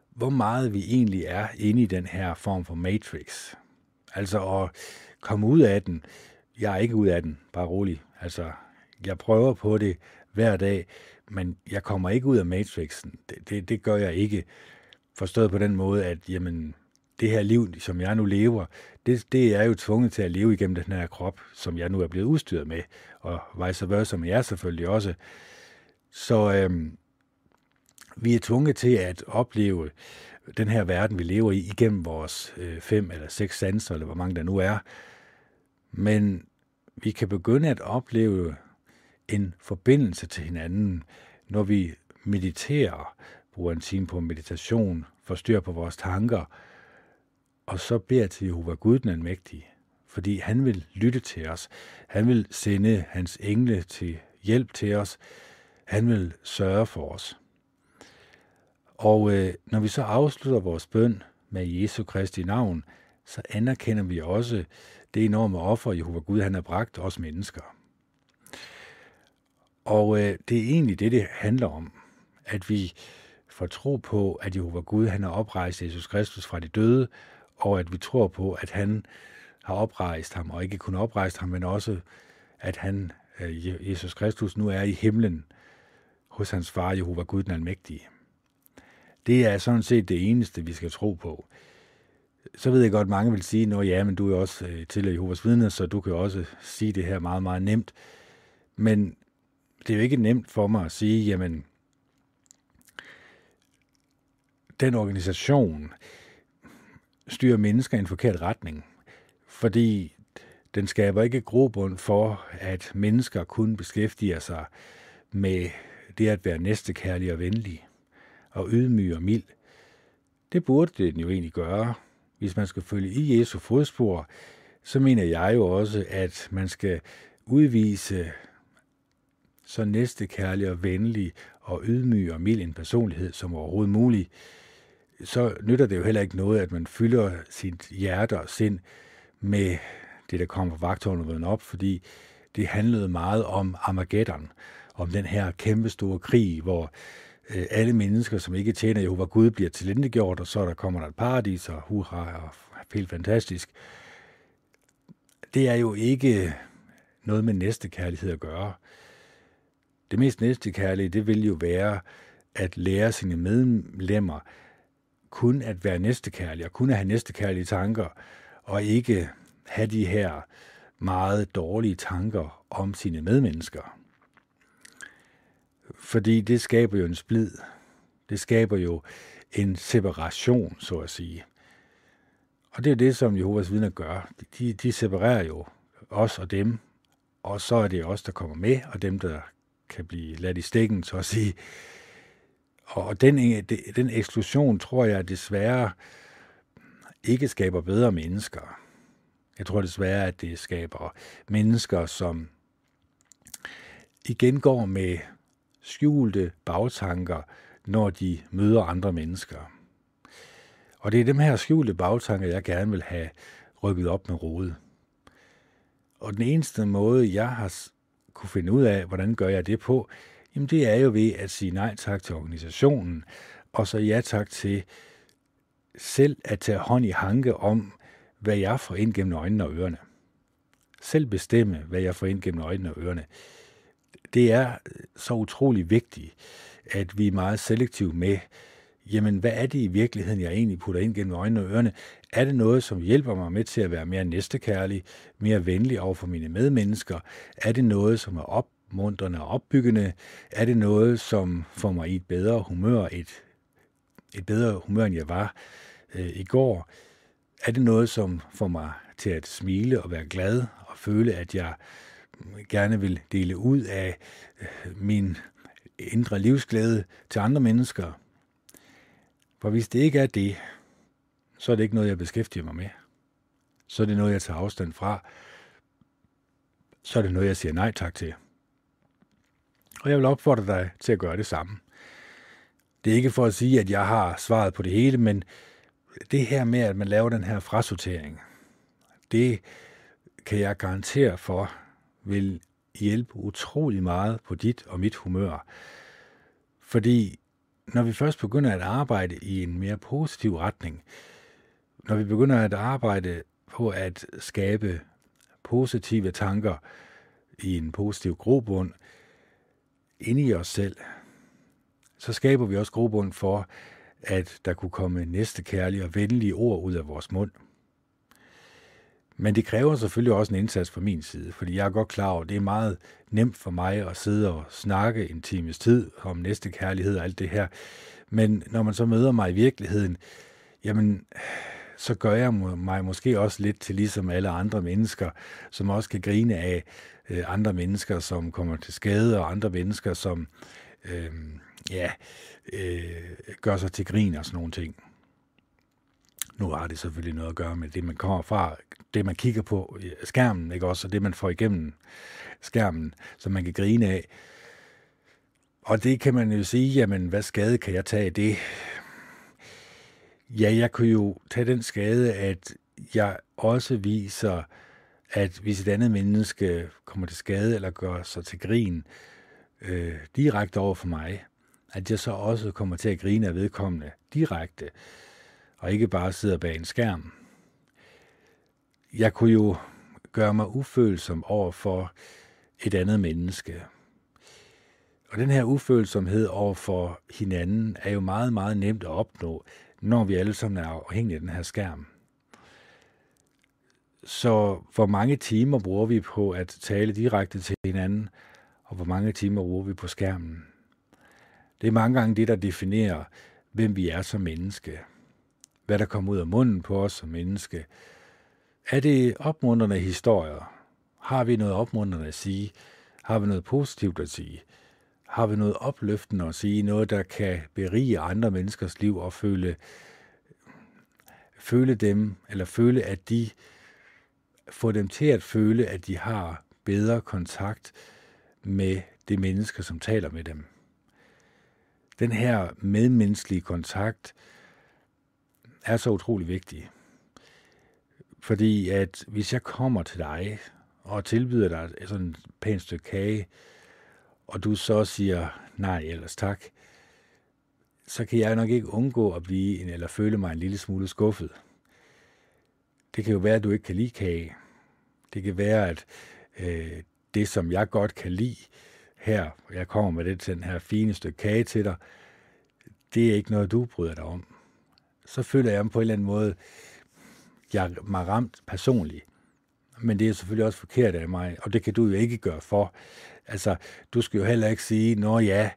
hvor meget vi egentlig er inde i den her form for matrix. Altså at komme ud af den. Jeg er ikke ud af den, bare rolig. Altså, jeg prøver på det hver dag, men jeg kommer ikke ud af matrixen. Det, det, det gør jeg ikke. Forstået på den måde, at jamen, det her liv, som jeg nu lever, det, det er jo tvunget til at leve igennem den her krop, som jeg nu er blevet udstyret med, og vice versa med jer selvfølgelig også. Så øhm, vi er tvunget til at opleve den her verden, vi lever i, igennem vores øh, fem eller seks sanser, eller hvor mange der nu er. Men vi kan begynde at opleve en forbindelse til hinanden, når vi mediterer, bruger en time på meditation, forstyrrer på vores tanker, og så beder til Jehova Gud den almægtige, fordi han vil lytte til os. Han vil sende hans engle til hjælp til os. Han vil sørge for os. Og øh, når vi så afslutter vores bøn med Jesu Kristi navn, så anerkender vi også det enorme offer, Jehova Gud han har bragt os mennesker. Og øh, det er egentlig det, det handler om, at vi får tro på, at Jehova Gud han har oprejst Jesus Kristus fra de døde, og at vi tror på, at han har oprejst ham, og ikke kun oprejst ham, men også, at han, øh, Jesus Kristus, nu er i himlen hos hans far, Jehova Gud den Almægtige. Det er sådan set det eneste, vi skal tro på. Så ved jeg godt, at mange vil sige, at ja, men du er også øh, til Jehovas vidner, så du kan også sige det her meget, meget nemt. Men det er jo ikke nemt for mig at sige, jamen, den organisation, styrer mennesker i en forkert retning, fordi den skaber ikke grobund for, at mennesker kun beskæftiger sig med det at være næstekærlig og venlig, og ydmyg og mild. Det burde den jo egentlig gøre. Hvis man skal følge i Jesu fodspor, så mener jeg jo også, at man skal udvise så næstekærlig og venlig og ydmyg og mild en personlighed som overhovedet muligt, så nytter det jo heller ikke noget, at man fylder sit hjerte og sind med det, der kommer fra vagtårnet op, fordi det handlede meget om Armageddon, om den her kæmpestore krig, hvor øh, alle mennesker, som ikke tjener Jehova Gud, bliver tilindegjort, og så der kommer der et paradis, og hurra, og helt fantastisk. Det er jo ikke noget med næstekærlighed at gøre. Det mest næstekærlige, det vil jo være at lære sine medlemmer kun at være næstekærlige, og kun at have næstekærlige tanker, og ikke have de her meget dårlige tanker om sine medmennesker. Fordi det skaber jo en splid. Det skaber jo en separation, så at sige. Og det er det, som Jehovas vidner gør. De, de separerer jo os og dem, og så er det os, der kommer med, og dem, der kan blive ladt i stikken, så at sige. Og den, den eksklusion, tror jeg desværre ikke skaber bedre mennesker. Jeg tror desværre, at det skaber mennesker, som igen går med skjulte bagtanker, når de møder andre mennesker. Og det er dem her skjulte bagtanker, jeg gerne vil have rykket op med rode. Og den eneste måde, jeg har kunne finde ud af, hvordan gør jeg det på, jamen det er jo ved at sige nej tak til organisationen, og så ja tak til selv at tage hånd i hanke om, hvad jeg får ind gennem øjnene og ørerne. Selv bestemme, hvad jeg får ind gennem øjnene og ørerne. Det er øh, så utrolig vigtigt, at vi er meget selektive med, jamen hvad er det i virkeligheden, jeg egentlig putter ind gennem øjnene og ørerne? Er det noget, som hjælper mig med til at være mere næstekærlig, mere venlig over for mine medmennesker? Er det noget, som er opmuntrende og opbyggende? Er det noget, som får mig i et bedre humør, et, et bedre humør, end jeg var øh, i går? Er det noget, som får mig til at smile og være glad og føle, at jeg gerne vil dele ud af øh, min indre livsglæde til andre mennesker? For hvis det ikke er det, så er det ikke noget, jeg beskæftiger mig med. Så er det noget, jeg tager afstand fra. Så er det noget, jeg siger nej tak til. Og jeg vil opfordre dig til at gøre det samme. Det er ikke for at sige, at jeg har svaret på det hele, men det her med, at man laver den her frasortering, det kan jeg garantere for, vil hjælpe utrolig meget på dit og mit humør. Fordi når vi først begynder at arbejde i en mere positiv retning, når vi begynder at arbejde på at skabe positive tanker i en positiv grobund inde i os selv, så skaber vi også grobund for, at der kunne komme næste kærlige og venlige ord ud af vores mund. Men det kræver selvfølgelig også en indsats fra min side, fordi jeg er godt klar over, at det er meget nemt for mig at sidde og snakke en times tid om næste kærlighed og alt det her. Men når man så møder mig i virkeligheden, jamen, så gør jeg mig måske også lidt til ligesom alle andre mennesker, som også kan grine af øh, andre mennesker, som kommer til skade, og andre mennesker, som øh, ja, øh, gør sig til grin og sådan nogle ting. Nu har det selvfølgelig noget at gøre med det, man kommer fra, det man kigger på øh, skærmen, ikke også, og det man får igennem skærmen, som man kan grine af. Og det kan man jo sige, jamen hvad skade kan jeg tage af det? Ja, jeg kunne jo tage den skade, at jeg også viser, at hvis et andet menneske kommer til skade eller gør sig til grin øh, direkte over for mig, at jeg så også kommer til at grine af vedkommende direkte, og ikke bare sidder bag en skærm. Jeg kunne jo gøre mig ufølsom over for et andet menneske. Og den her ufølsomhed over for hinanden er jo meget, meget nemt at opnå, når vi alle sammen er afhængige af den her skærm. Så hvor mange timer bruger vi på at tale direkte til hinanden, og hvor mange timer bruger vi på skærmen? Det er mange gange det, der definerer, hvem vi er som menneske hvad der kommer ud af munden på os som menneske. Er det opmuntrende historier? Har vi noget opmuntrende at sige? Har vi noget positivt at sige? Har vi noget opløftende at sige? Noget, der kan berige andre menneskers liv og føle, føle dem, eller føle, at de får dem til at føle, at de har bedre kontakt med det menneske, som taler med dem. Den her medmenneskelige kontakt er så utrolig vigtig. Fordi at hvis jeg kommer til dig og tilbyder dig sådan et pænt stykke kage, og du så siger nej, ellers tak, så kan jeg nok ikke undgå at blive en, eller føle mig en lille smule skuffet. Det kan jo være, at du ikke kan lide kage. Det kan være, at øh, det, som jeg godt kan lide her, jeg kommer med det, den her fine stykke kage til dig, det er ikke noget, du bryder dig om. Så føler jeg mig på en eller anden måde, jeg mig ramt personligt. Men det er selvfølgelig også forkert af mig, og det kan du jo ikke gøre for. Altså, du skal jo heller ikke sige, nå ja,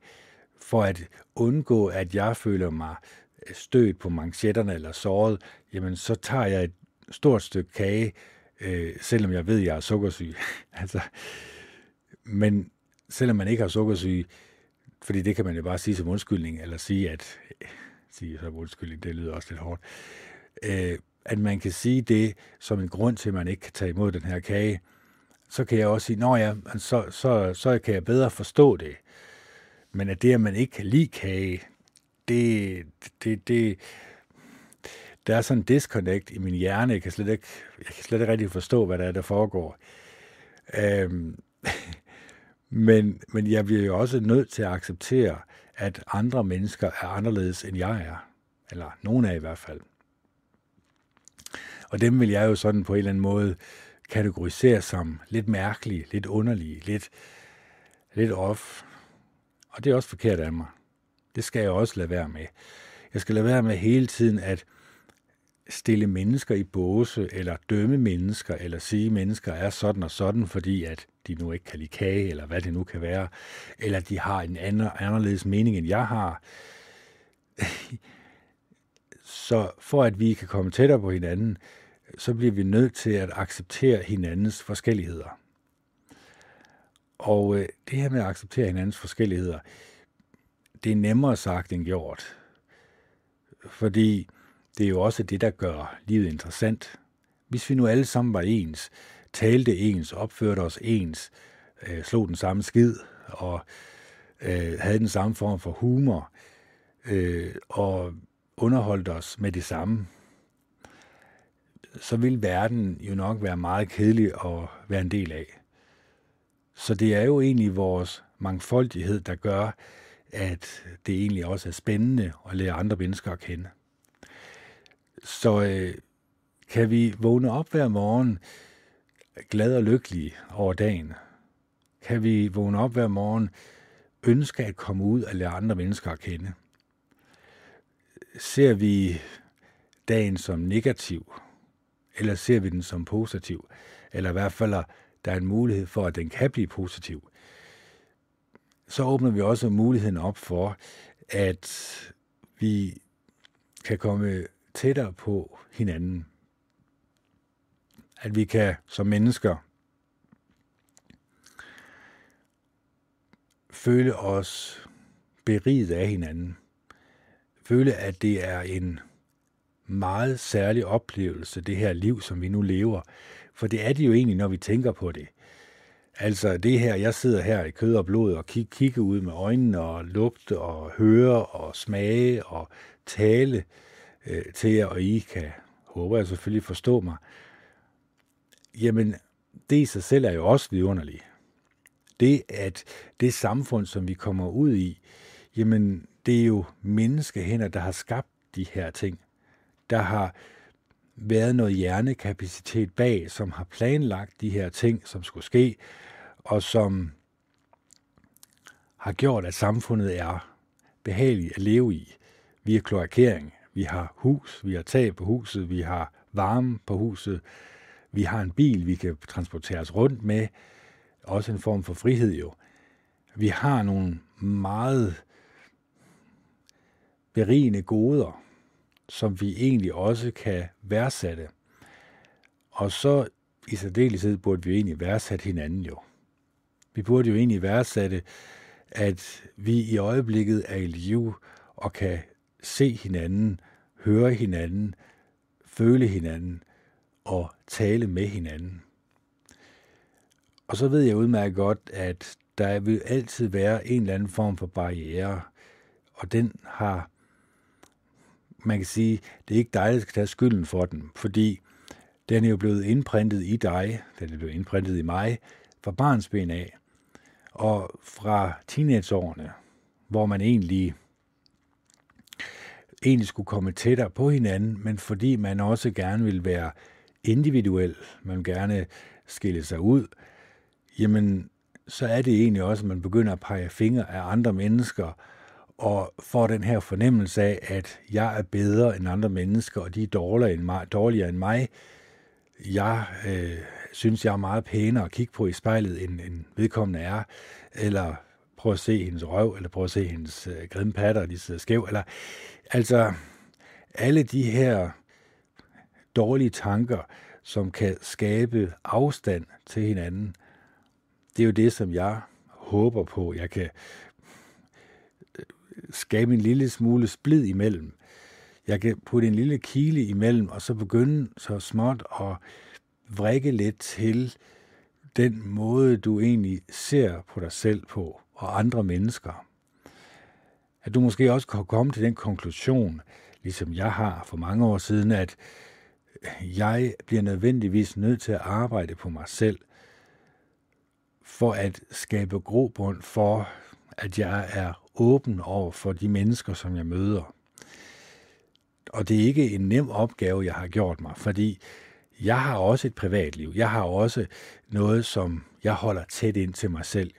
for at undgå, at jeg føler mig stødt på manchetterne eller såret, jamen så tager jeg et stort stykke kage, øh, selvom jeg ved, at jeg er sukkersyg. <laughs> altså, men selvom man ikke har sukkersyge, fordi det kan man jo bare sige som undskyldning, eller sige, at sige som undskyld, det lyder også lidt hårdt, øh, at man kan sige det som en grund til, at man ikke kan tage imod den her kage, så kan jeg også sige, nå ja, så, så, så kan jeg bedre forstå det. Men at det, at man ikke kan lide kage, det, det, det, der er sådan en disconnect i min hjerne. Jeg kan slet ikke, jeg kan slet ikke rigtig forstå, hvad der er, der foregår. Øhm, <laughs> men, men jeg bliver jo også nødt til at acceptere, at andre mennesker er anderledes, end jeg er. Eller nogen af i hvert fald. Og dem vil jeg jo sådan på en eller anden måde kategorisere som lidt mærkelige, lidt underlige, lidt, lidt off. Og det er også forkert af mig. Det skal jeg også lade være med. Jeg skal lade være med hele tiden at stille mennesker i båse, eller dømme mennesker, eller sige, at mennesker er sådan og sådan, fordi at de nu ikke kan lide kage, eller hvad det nu kan være, eller de har en anden, anderledes mening, end jeg har. <laughs> Så for at vi kan komme tættere på hinanden, så bliver vi nødt til at acceptere hinandens forskelligheder. Og øh, det her med at acceptere hinandens forskelligheder, det er nemmere sagt end gjort. Fordi det er jo også det, der gør livet interessant. Hvis vi nu alle sammen var ens, talte ens, opførte os ens, øh, slog den samme skid og øh, havde den samme form for humor øh, og underholdt os med det samme, så vil verden jo nok være meget kedelig at være en del af. Så det er jo egentlig vores mangfoldighed, der gør, at det egentlig også er spændende at lære andre mennesker at kende. Så øh, kan vi vågne op hver morgen glad og lykkelig over dagen? Kan vi vågne op hver morgen ønske at komme ud og lære andre mennesker at kende? Ser vi dagen som negativ, eller ser vi den som positiv? Eller i hvert fald, der er en mulighed for, at den kan blive positiv. Så åbner vi også muligheden op for, at vi kan komme tættere på hinanden. At vi kan som mennesker føle os beriget af hinanden. Føle, at det er en meget særlig oplevelse, det her liv, som vi nu lever. For det er det jo egentlig, når vi tænker på det. Altså det her, jeg sidder her i kød og blod og kig, kigger ud med øjnene og lugte og høre og smage og tale øh, til jer, og I kan, håber jeg selvfølgelig, forstå mig. Jamen, det i sig selv er jo også vidunderligt. Det, at det samfund, som vi kommer ud i, jamen, det er jo menneskehænder, der har skabt de her ting. Der har været noget hjernekapacitet bag, som har planlagt de her ting, som skulle ske, og som har gjort, at samfundet er behageligt at leve i Vi har kloakering. Vi har hus, vi har tag på huset, vi har varme på huset, vi har en bil, vi kan transportere os rundt med, også en form for frihed jo. Vi har nogle meget berigende goder, som vi egentlig også kan værdsætte. Og så i særdeleshed burde vi jo egentlig værdsætte hinanden jo. Vi burde jo egentlig værdsætte, at vi i øjeblikket er i live og kan se hinanden, høre hinanden, føle hinanden og tale med hinanden. Og så ved jeg udmærket godt, at der vil altid være en eller anden form for barriere, og den har, man kan sige, det er ikke dig, der skal tage skylden for den, fordi den er jo blevet indprintet i dig, den er blevet indprintet i mig, fra barnsben af, og fra teenageårene, hvor man egentlig egentlig skulle komme tættere på hinanden, men fordi man også gerne vil være individuel, man vil gerne skille sig ud, jamen så er det egentlig også, at man begynder at pege fingre af andre mennesker, og får den her fornemmelse af, at jeg er bedre end andre mennesker, og de er dårligere end mig. Dårligere end mig. Jeg øh, synes, jeg er meget pænere at kigge på i spejlet, end, end vedkommende er. Eller prøv at se hendes røv, eller prøv at se hendes øh, grimme patter, de sidder skæv. Eller, altså, alle de her dårlige tanker, som kan skabe afstand til hinanden, det er jo det, som jeg håber på, jeg kan øh, skabe en lille smule splid imellem. Jeg kan putte en lille kile imellem, og så begynde så småt at vrikke lidt til den måde, du egentlig ser på dig selv på og andre mennesker. At du måske også kan komme til den konklusion, ligesom jeg har for mange år siden, at jeg bliver nødvendigvis nødt til at arbejde på mig selv, for at skabe grobund for, at jeg er åben over for de mennesker, som jeg møder. Og det er ikke en nem opgave, jeg har gjort mig, fordi jeg har også et privatliv. Jeg har også noget, som jeg holder tæt ind til mig selv.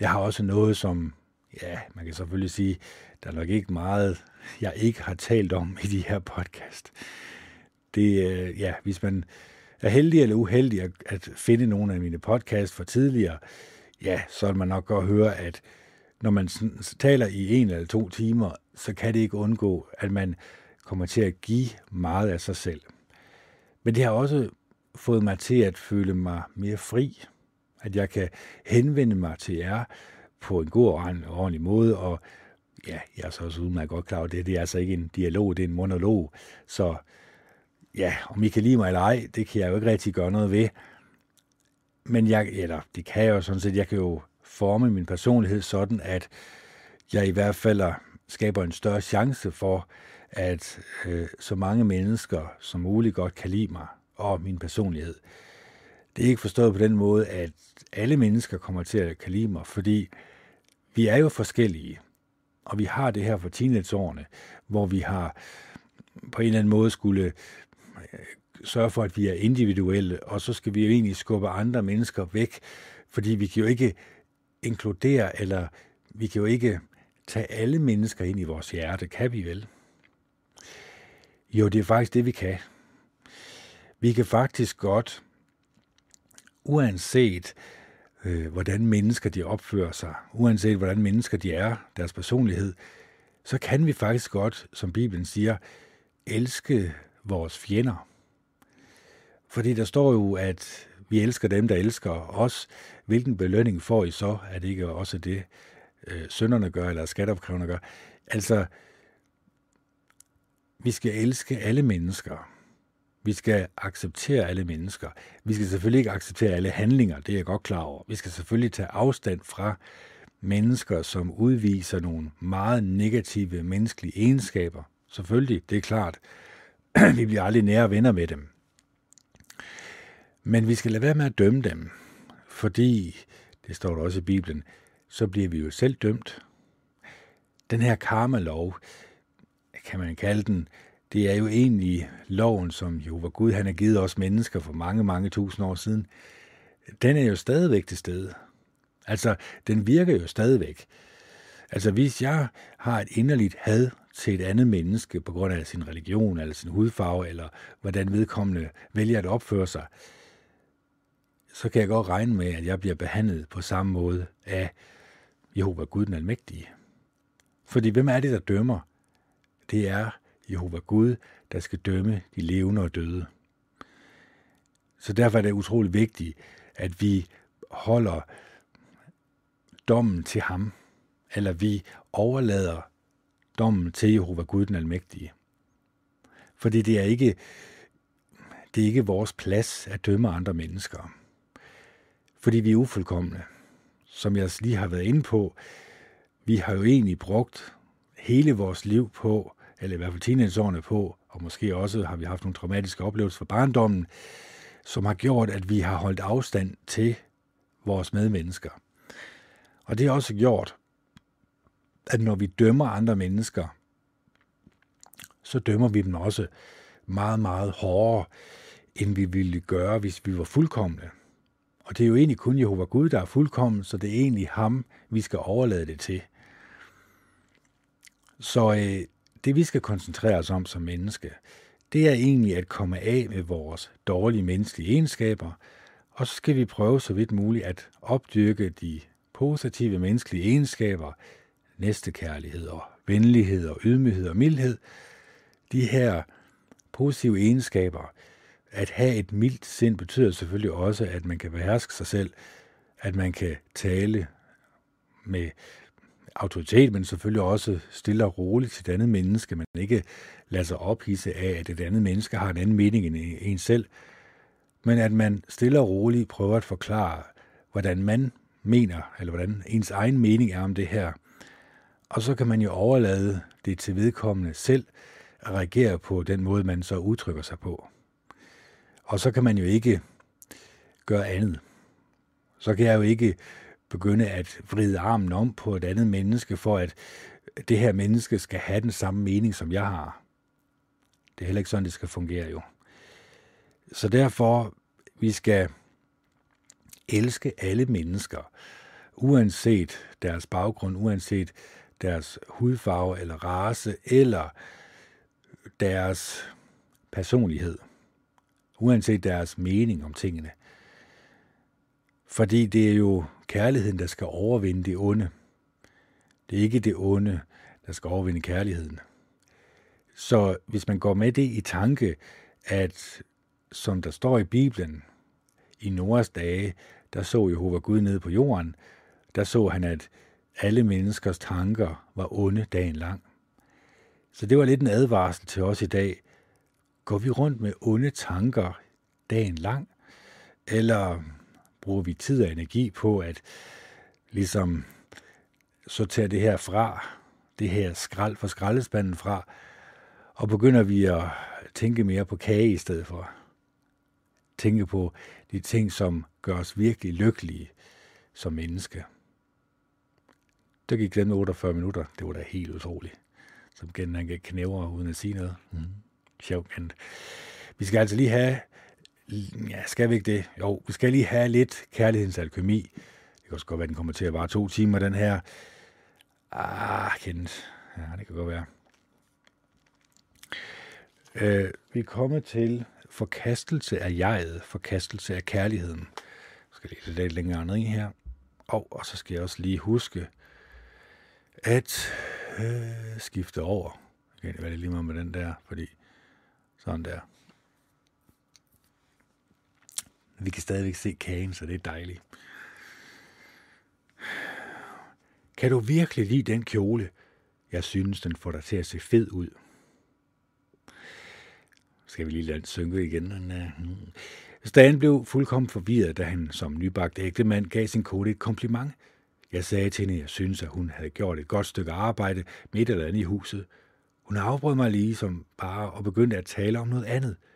Jeg har også noget, som, ja, man kan selvfølgelig sige, der er nok ikke meget, jeg ikke har talt om i de her podcast. Det, øh, ja, hvis man er heldig eller uheldig at, at finde nogle af mine podcasts for tidligere, ja, så vil man nok godt høre, at når man taler i en eller to timer, så kan det ikke undgå, at man kommer til at give meget af sig selv. Men det har også fået mig til at føle mig mere fri, at jeg kan henvende mig til jer på en god og ordentlig måde, og ja, jeg er så også udmærket godt klar over det, det er altså ikke en dialog, det er en monolog, så ja, om I kan lide mig eller ej, det kan jeg jo ikke rigtig gøre noget ved. Men jeg, eller det kan jeg jo sådan set, jeg kan jo forme min personlighed sådan, at jeg i hvert fald skaber en større chance for, at øh, så mange mennesker som muligt godt kan lide mig og min personlighed. Det er ikke forstået på den måde, at alle mennesker kommer til at kan lide mig, fordi vi er jo forskellige, og vi har det her for teenageårene, hvor vi har på en eller anden måde skulle sørge for, at vi er individuelle, og så skal vi jo egentlig skubbe andre mennesker væk, fordi vi kan jo ikke inkludere, eller vi kan jo ikke tage alle mennesker ind i vores hjerte, kan vi vel? Jo, det er faktisk det, vi kan. Vi kan faktisk godt, uanset øh, hvordan mennesker de opfører sig, uanset hvordan mennesker de er, deres personlighed, så kan vi faktisk godt, som Bibelen siger, elske vores fjender. Fordi der står jo, at vi elsker dem, der elsker os. Hvilken belønning får I så? Er det ikke også det, øh, sønderne gør, eller skatteopkræverne gør? Altså, vi skal elske alle mennesker. Vi skal acceptere alle mennesker. Vi skal selvfølgelig ikke acceptere alle handlinger, det er jeg godt klar over. Vi skal selvfølgelig tage afstand fra mennesker, som udviser nogle meget negative menneskelige egenskaber. Selvfølgelig, det er klart. <clears throat> vi bliver aldrig nære venner med dem. Men vi skal lade være med at dømme dem, fordi, det står der også i Bibelen, så bliver vi jo selv dømt. Den her karma-lov, kan man kalde den, det er jo egentlig loven, som Jehova Gud, han har givet os mennesker for mange, mange tusind år siden. Den er jo stadigvæk til stede. Altså, den virker jo stadigvæk. Altså, hvis jeg har et inderligt had til et andet menneske på grund af sin religion, eller sin hudfarve, eller hvordan vedkommende vælger at opføre sig, så kan jeg godt regne med, at jeg bliver behandlet på samme måde af Jehova Gud den Almægtige. Fordi hvem er det, der dømmer? Det er Jehova Gud, der skal dømme de levende og døde. Så derfor er det utrolig vigtigt, at vi holder dommen til ham, eller vi overlader dommen til Jehova Gud den Almægtige. Fordi det er ikke, det er ikke vores plads at dømme andre mennesker. Fordi vi er ufuldkommende. Som jeg lige har været inde på, vi har jo egentlig brugt hele vores liv på, eller i hvert fald teenageårene på, og måske også har vi haft nogle traumatiske oplevelser fra barndommen, som har gjort, at vi har holdt afstand til vores medmennesker. Og det har også gjort, at når vi dømmer andre mennesker, så dømmer vi dem også meget, meget hårdere, end vi ville gøre, hvis vi var fuldkommende. Og det er jo egentlig kun Jehova Gud, der er fuldkommen, så det er egentlig ham, vi skal overlade det til. Så øh, det vi skal koncentrere os om som menneske, det er egentlig at komme af med vores dårlige menneskelige egenskaber, og så skal vi prøve så vidt muligt at opdyrke de positive menneskelige egenskaber, næstekærlighed og venlighed og ydmyghed og mildhed. De her positive egenskaber, at have et mildt sind betyder selvfølgelig også, at man kan beherske sig selv, at man kan tale med autoritet, men selvfølgelig også stille og roligt til et andet menneske. Man ikke lader sig ophisse af, at et andet menneske har en anden mening end en selv, men at man stille og roligt prøver at forklare, hvordan man mener, eller hvordan ens egen mening er om det her. Og så kan man jo overlade det til vedkommende selv at reagere på den måde, man så udtrykker sig på. Og så kan man jo ikke gøre andet. Så kan jeg jo ikke begynde at vride armen om på et andet menneske, for at det her menneske skal have den samme mening, som jeg har. Det er heller ikke sådan, det skal fungere jo. Så derfor, vi skal elske alle mennesker, uanset deres baggrund, uanset deres hudfarve eller race, eller deres personlighed, uanset deres mening om tingene. Fordi det er jo kærligheden, der skal overvinde det onde. Det er ikke det onde, der skal overvinde kærligheden. Så hvis man går med det i tanke, at som der står i Bibelen, i Noras dage, der så Jehova Gud ned på jorden, der så han, at alle menneskers tanker var onde dagen lang. Så det var lidt en advarsel til os i dag. Går vi rundt med onde tanker dagen lang? Eller bruger vi tid og energi på at ligesom sortere det her fra, det her skrald fra skraldespanden fra, og begynder vi at tænke mere på kage i stedet for. Tænke på de ting, som gør os virkelig lykkelige som menneske. Der gik den 48 minutter. Det var da helt utroligt. Som igen, han gik knæver uden at sige noget. Mm. Sjovt, men vi skal altså lige have Ja, skal vi ikke det? Jo, vi skal lige have lidt kærlighedens alkemi. Det kan også godt være, at den kommer til at vare to timer, den her. Ah, kendt. Ja, det kan godt være. Øh, vi er kommet til forkastelse af jeget, forkastelse af kærligheden. Jeg skal lige lidt længere ned i her. Og, og så skal jeg også lige huske at øh, skifte over. Jeg kan være lige meget med den der, fordi sådan der. Vi kan stadigvæk se kagen, så det er dejligt. Kan du virkelig lide den kjole? Jeg synes, den får dig til at se fed ud. Skal vi lige lade den synke igen? Øh, hmm. Stan blev fuldkommen forvirret, da han som nybagt ægtemand gav sin kone et kompliment. Jeg sagde til hende, at jeg synes, at hun havde gjort et godt stykke arbejde midt eller andet i huset. Hun afbrød mig lige som bare og begyndte at tale om noget andet –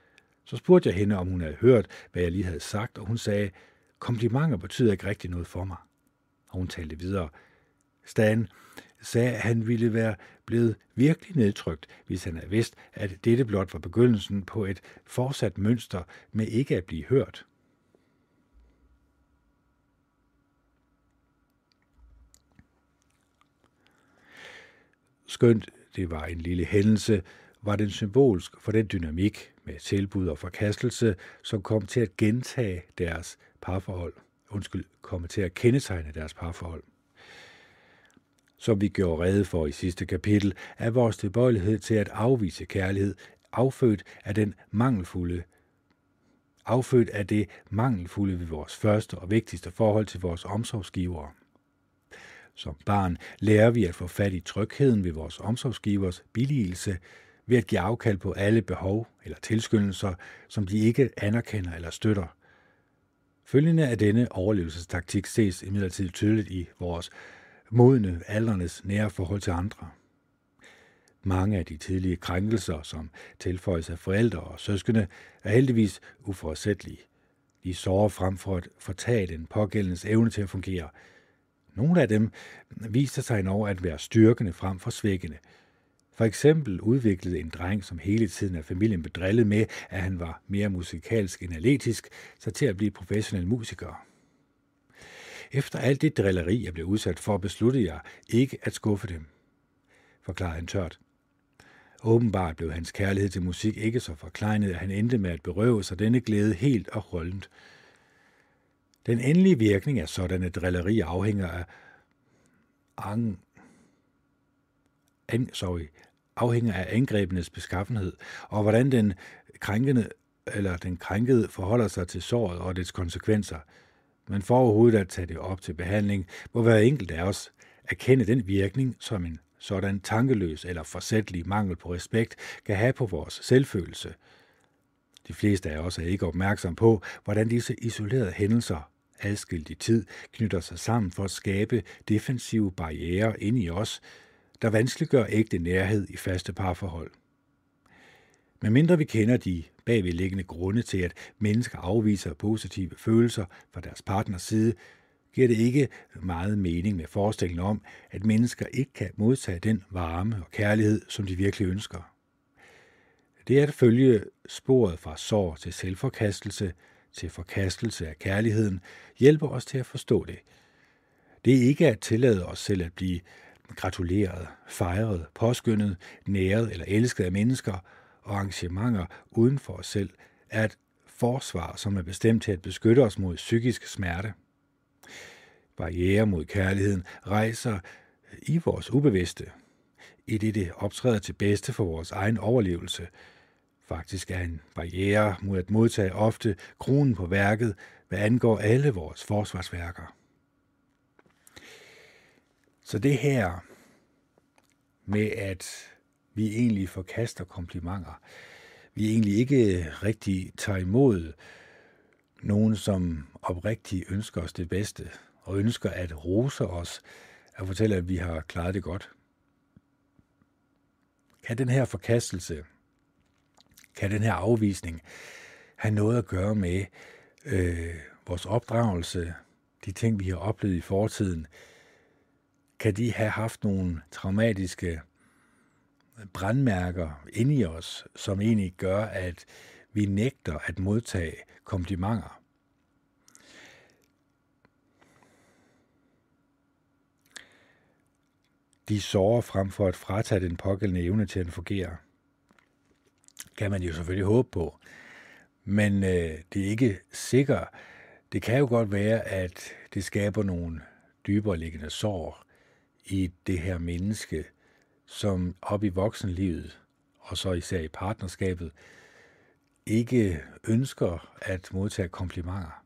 så spurgte jeg hende, om hun havde hørt, hvad jeg lige havde sagt, og hun sagde, komplimenter betyder ikke rigtig noget for mig. Og hun talte videre. Stan sagde, at han ville være blevet virkelig nedtrykt, hvis han havde vidst, at dette blot var begyndelsen på et fortsat mønster med ikke at blive hørt. Skønt det var en lille hændelse, var den symbolsk for den dynamik med tilbud og forkastelse, som kom til at gentage deres parforhold. Undskyld, komme til at kendetegne deres parforhold. Som vi gjorde rede for i sidste kapitel, er vores tilbøjelighed til at afvise kærlighed affødt af den mangelfulde affødt af det mangelfulde ved vores første og vigtigste forhold til vores omsorgsgivere. Som barn lærer vi at få fat i trygheden ved vores omsorgsgivers billigelse ved at give afkald på alle behov eller tilskyndelser, som de ikke anerkender eller støtter. Følgende af denne overlevelsestaktik ses imidlertid tydeligt i vores modne aldernes nære forhold til andre. Mange af de tidlige krænkelser, som tilføjes af forældre og søskende, er heldigvis uforsættelige. De sårer frem for at fortage den pågældendes evne til at fungere. Nogle af dem viser sig endnu at være styrkende frem for svækkende. For eksempel udviklede en dreng, som hele tiden af familien bedrillet med, at han var mere musikalsk end atletisk, sig til at blive professionel musiker. Efter alt det drilleri, jeg blev udsat for, besluttede jeg ikke at skuffe dem, forklarede han tørt. Åbenbart blev hans kærlighed til musik ikke så forkleinet, at han endte med at berøve sig denne glæde helt og holdent. Den endelige virkning af sådanne drilleri afhænger af ang, an, sorry, afhænger af angrebenes beskaffenhed, og hvordan den krænkende eller den krænkede forholder sig til såret og dets konsekvenser. Men for overhovedet at tage det op til behandling, må hver enkelt af os erkende den virkning, som en sådan tankeløs eller forsætlig mangel på respekt kan have på vores selvfølelse. De fleste af os er ikke opmærksom på, hvordan disse isolerede hændelser, adskilt i tid, knytter sig sammen for at skabe defensive barriere ind i os, der vanskeliggør ægte nærhed i faste parforhold. Men mindre vi kender de bagvedliggende grunde til, at mennesker afviser positive følelser fra deres partners side, giver det ikke meget mening med forestillingen om, at mennesker ikke kan modtage den varme og kærlighed, som de virkelig ønsker. Det er at følge sporet fra sorg til selvforkastelse, til forkastelse af kærligheden, hjælper os til at forstå det. Det er ikke at tillade os selv at blive gratuleret, fejret, påskyndet, næret eller elsket af mennesker og arrangementer uden for os selv, er et forsvar, som er bestemt til at beskytte os mod psykisk smerte barriere mod kærligheden rejser i vores ubevidste, i det det optræder til bedste for vores egen overlevelse. Faktisk er en barriere mod at modtage ofte kronen på værket, hvad angår alle vores forsvarsværker. Så det her med, at vi egentlig forkaster komplimenter, vi egentlig ikke rigtig tager imod nogen, som oprigtigt ønsker os det bedste, og ønsker at rose os, at fortælle, at vi har klaret det godt. Kan den her forkastelse, kan den her afvisning have noget at gøre med øh, vores opdragelse, de ting, vi har oplevet i fortiden? Kan de have haft nogle traumatiske brandmærker inde i os, som egentlig gør, at vi nægter at modtage komplimenter? de sårer frem for at fratage den pågældende evne til at fungere. Kan man jo selvfølgelig håbe på. Men øh, det er ikke sikkert. Det kan jo godt være, at det skaber nogle dybere liggende sår i det her menneske, som op i voksenlivet, og så især i partnerskabet, ikke ønsker at modtage komplimenter.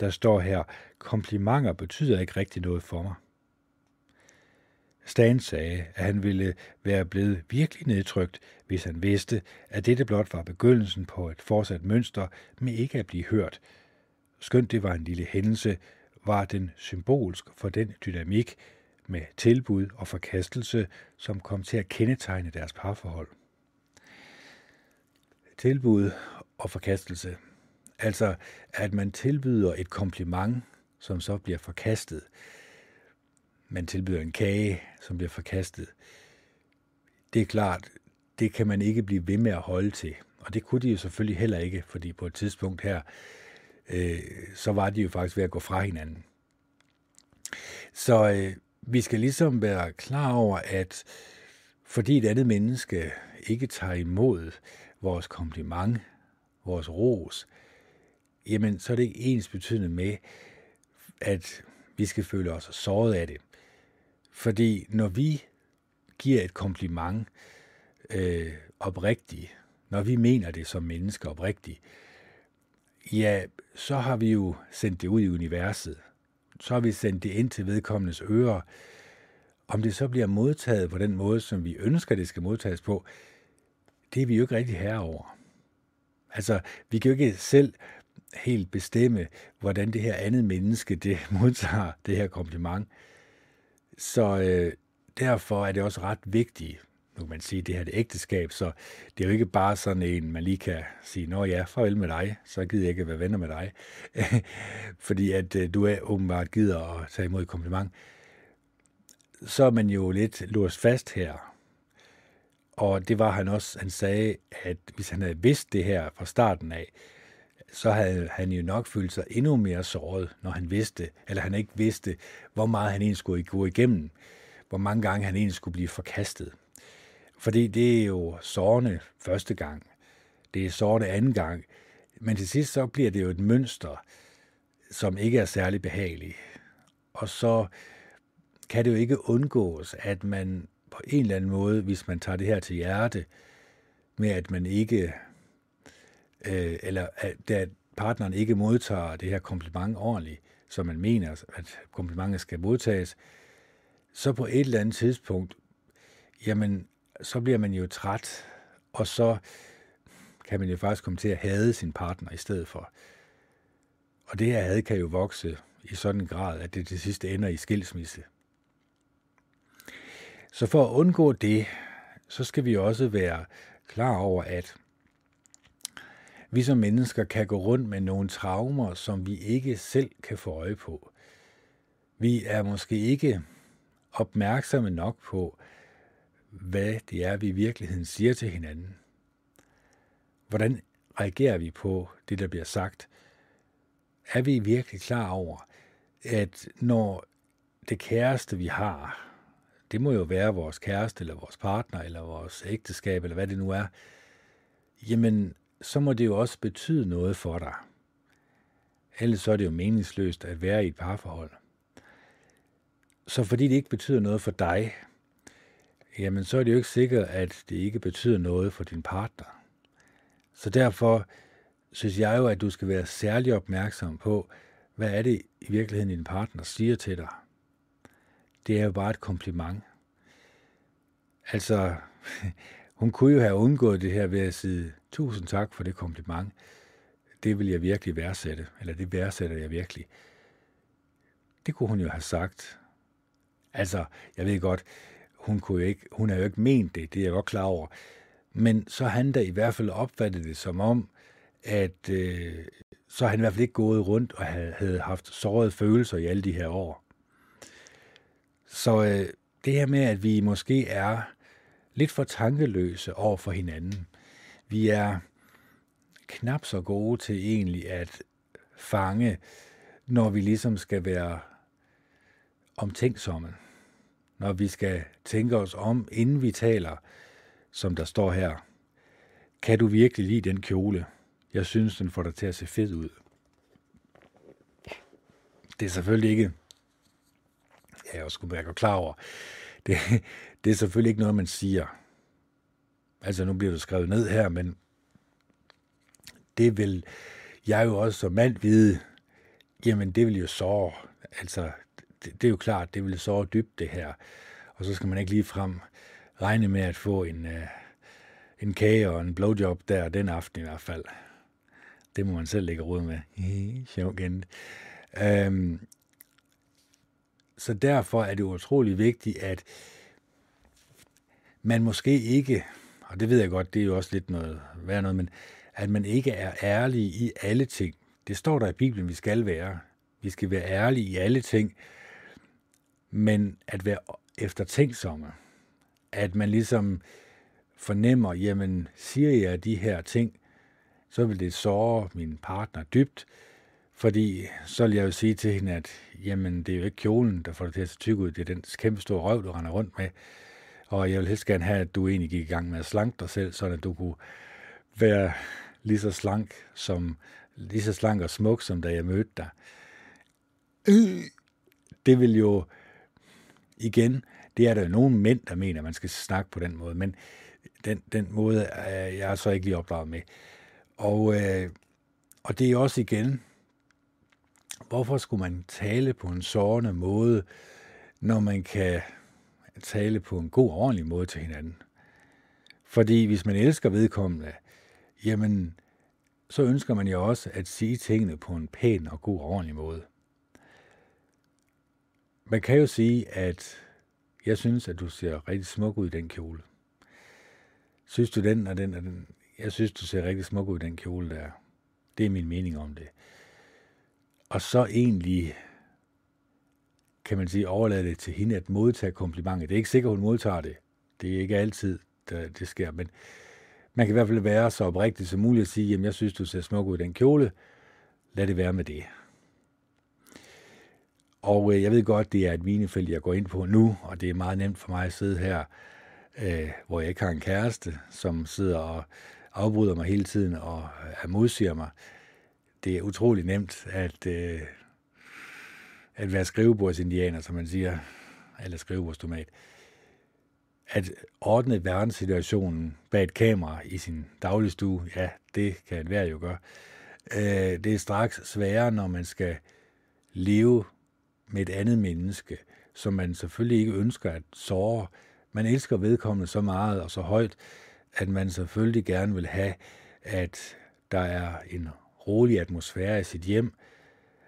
Der står her, komplimenter betyder ikke rigtig noget for mig. Stan sagde, at han ville være blevet virkelig nedtrykt, hvis han vidste, at dette blot var begyndelsen på et fortsat mønster med ikke at blive hørt. Skønt det var en lille hændelse, var den symbolsk for den dynamik med tilbud og forkastelse, som kom til at kendetegne deres parforhold. Tilbud og forkastelse. Altså, at man tilbyder et kompliment, som så bliver forkastet man tilbyder en kage, som bliver forkastet. Det er klart, det kan man ikke blive ved med at holde til. Og det kunne de jo selvfølgelig heller ikke, fordi på et tidspunkt her, øh, så var de jo faktisk ved at gå fra hinanden. Så øh, vi skal ligesom være klar over, at fordi et andet menneske ikke tager imod vores kompliment, vores ros, jamen så er det ikke ens betydende med, at vi skal føle os såret af det. Fordi når vi giver et kompliment øh, oprigtigt, når vi mener det som mennesker oprigtigt, ja, så har vi jo sendt det ud i universet. Så har vi sendt det ind til vedkommendes ører. Om det så bliver modtaget på den måde, som vi ønsker, det skal modtages på, det er vi jo ikke rigtig herover. Altså, vi kan jo ikke selv helt bestemme, hvordan det her andet menneske, det <laughs> modtager det her kompliment. Så øh, derfor er det også ret vigtigt, nu kan man sige, det her det ægteskab, så det er jo ikke bare sådan en, man lige kan sige, nå ja, farvel med dig, så gider jeg ikke være venner med dig, <laughs> fordi at øh, du er åbenbart gider at tage imod et kompliment. Så er man jo lidt låst fast her, og det var han også, han sagde, at hvis han havde vidst det her fra starten af, så havde han jo nok følt sig endnu mere såret, når han vidste, eller han ikke vidste, hvor meget han egentlig skulle gå igennem, hvor mange gange han egentlig skulle blive forkastet. Fordi det er jo sårende første gang, det er sårende anden gang, men til sidst så bliver det jo et mønster, som ikke er særlig behageligt. Og så kan det jo ikke undgås, at man på en eller anden måde, hvis man tager det her til hjerte, med at man ikke, øh, eller øh, at, at partneren ikke modtager det her kompliment ordentligt, som man mener, at komplimentet skal modtages, så på et eller andet tidspunkt, jamen, så bliver man jo træt, og så kan man jo faktisk komme til at hade sin partner i stedet for. Og det her had kan jo vokse i sådan en grad, at det til sidst ender i skilsmisse. Så for at undgå det, så skal vi også være klar over, at vi som mennesker kan gå rundt med nogle traumer, som vi ikke selv kan få øje på. Vi er måske ikke opmærksomme nok på, hvad det er, vi i virkeligheden siger til hinanden. Hvordan reagerer vi på det, der bliver sagt? Er vi virkelig klar over, at når det kæreste, vi har, det må jo være vores kæreste, eller vores partner, eller vores ægteskab, eller hvad det nu er, jamen, så må det jo også betyde noget for dig. Ellers så er det jo meningsløst at være i et parforhold. Så fordi det ikke betyder noget for dig, jamen så er det jo ikke sikkert, at det ikke betyder noget for din partner. Så derfor synes jeg jo, at du skal være særlig opmærksom på, hvad er det i virkeligheden, din partner siger til dig. Det er jo bare et kompliment. Altså, <laughs> hun kunne jo have undgået det her ved at sige, tusind tak for det kompliment. Det vil jeg virkelig værdsætte, eller det værdsætter jeg virkelig. Det kunne hun jo have sagt. Altså, jeg ved godt, hun, kunne jo ikke, hun har jo ikke ment det, det er jeg godt klar over. Men så han da i hvert fald opfattet det som om, at øh, så han i hvert fald ikke gået rundt og havde, havde haft sårede følelser i alle de her år. Så øh, det her med, at vi måske er lidt for tankeløse over for hinanden. Vi er knap så gode til egentlig at fange, når vi ligesom skal være omtænksomme når vi skal tænke os om, inden vi taler, som der står her. Kan du virkelig lide den kjole? Jeg synes, den får dig til at se fed ud. Det er selvfølgelig ikke, ja, jeg skulle være klar over, det, det er selvfølgelig ikke noget, man siger. Altså, nu bliver det skrevet ned her, men det vil jeg jo også som mand vide, jamen det vil jo såre, altså det, det er jo klart, det vil såre dybt det her. Og så skal man ikke lige frem regne med at få en, øh, en kage og en blowjob der den aften i hvert fald. Det må man selv lægge råd med. <laughs> Sjovt øhm, så derfor er det utrolig vigtigt, at man måske ikke, og det ved jeg godt, det er jo også lidt noget værd noget, men at man ikke er ærlig i alle ting. Det står der i Bibelen, vi skal være. Vi skal være ærlige i alle ting, men at være eftertænksomme, at man ligesom fornemmer, jamen siger jeg de her ting, så vil det såre min partner dybt, fordi så vil jeg jo sige til hende, at jamen, det er jo ikke kjolen, der får dig til at se tyk ud, det er den kæmpe store røv, du render rundt med. Og jeg vil helst gerne have, at du egentlig gik i gang med at slanke dig selv, så at du kunne være lige så slank, som, lige så slank og smuk, som da jeg mødte dig. Det vil jo igen, det er der jo nogle mænd, der mener, at man skal snakke på den måde, men den, den måde er jeg så ikke lige opdraget med. Og, øh, og det er også igen, hvorfor skulle man tale på en sårende måde, når man kan tale på en god og ordentlig måde til hinanden? Fordi hvis man elsker vedkommende, jamen, så ønsker man jo også at sige tingene på en pæn og god og ordentlig måde. Man kan jo sige, at jeg synes, at du ser rigtig smuk ud i den kjole. Synes du den og den og den? Jeg synes, du ser rigtig smuk ud i den kjole der. Det er min mening om det. Og så egentlig, kan man sige, overlade det til hende at modtage komplimentet. Det er ikke sikkert, hun modtager det. Det er ikke altid, der, det sker. Men man kan i hvert fald være så oprigtig som muligt og sige, jamen jeg synes, du ser smuk ud i den kjole. Lad det være med det. Og øh, jeg ved godt, det er et vinefelt, jeg går ind på nu, og det er meget nemt for mig at sidde her, øh, hvor jeg ikke har en kæreste, som sidder og afbryder mig hele tiden og øh, modsiger mig. Det er utrolig nemt at, øh, at være skrivebordsindianer, som man siger, eller skrivebordstomat. At ordne verdenssituationen bag et kamera i sin dagligstue, ja, det kan enhver jo gøre. Øh, det er straks sværere, når man skal leve med et andet menneske, som man selvfølgelig ikke ønsker at såre. Man elsker vedkommende så meget og så højt, at man selvfølgelig gerne vil have, at der er en rolig atmosfære i sit hjem,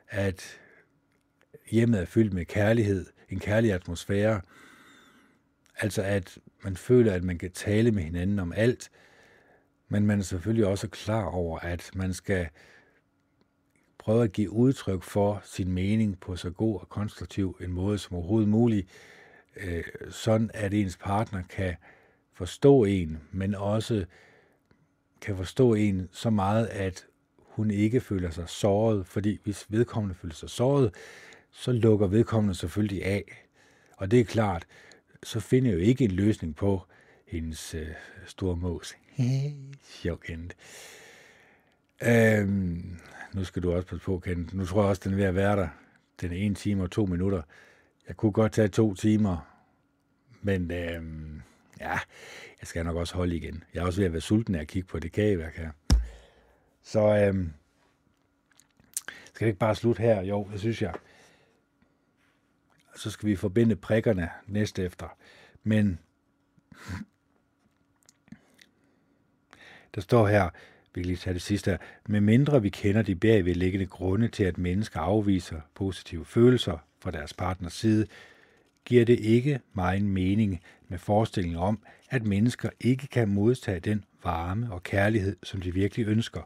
at hjemmet er fyldt med kærlighed, en kærlig atmosfære, altså at man føler, at man kan tale med hinanden om alt, men man er selvfølgelig også klar over, at man skal prøve at give udtryk for sin mening på så god og konstruktiv en måde som overhovedet muligt, øh, sådan at ens partner kan forstå en, men også kan forstå en så meget, at hun ikke føler sig såret, fordi hvis vedkommende føler sig såret, så lukker vedkommende selvfølgelig af. Og det er klart, så finder jeg jo ikke en løsning på hendes øh, store mås. Sjov kendt. Øhm, nu skal du også passe på, Kent. Nu tror jeg også, den er ved at være der. Den er en time og to minutter. Jeg kunne godt tage to timer, men øhm, ja, jeg skal nok også holde igen. Jeg er også ved at være sulten af at kigge på det kageværk her. Så øhm, skal det ikke bare slutte her? Jo, det synes jeg. Så skal vi forbinde prikkerne næste efter. Men der står her, vi kan lige tage det sidste her, med mindre vi kender de bagvedliggende grunde til, at mennesker afviser positive følelser fra deres partners side, giver det ikke mig en mening med forestillingen om, at mennesker ikke kan modtage den varme og kærlighed, som de virkelig ønsker.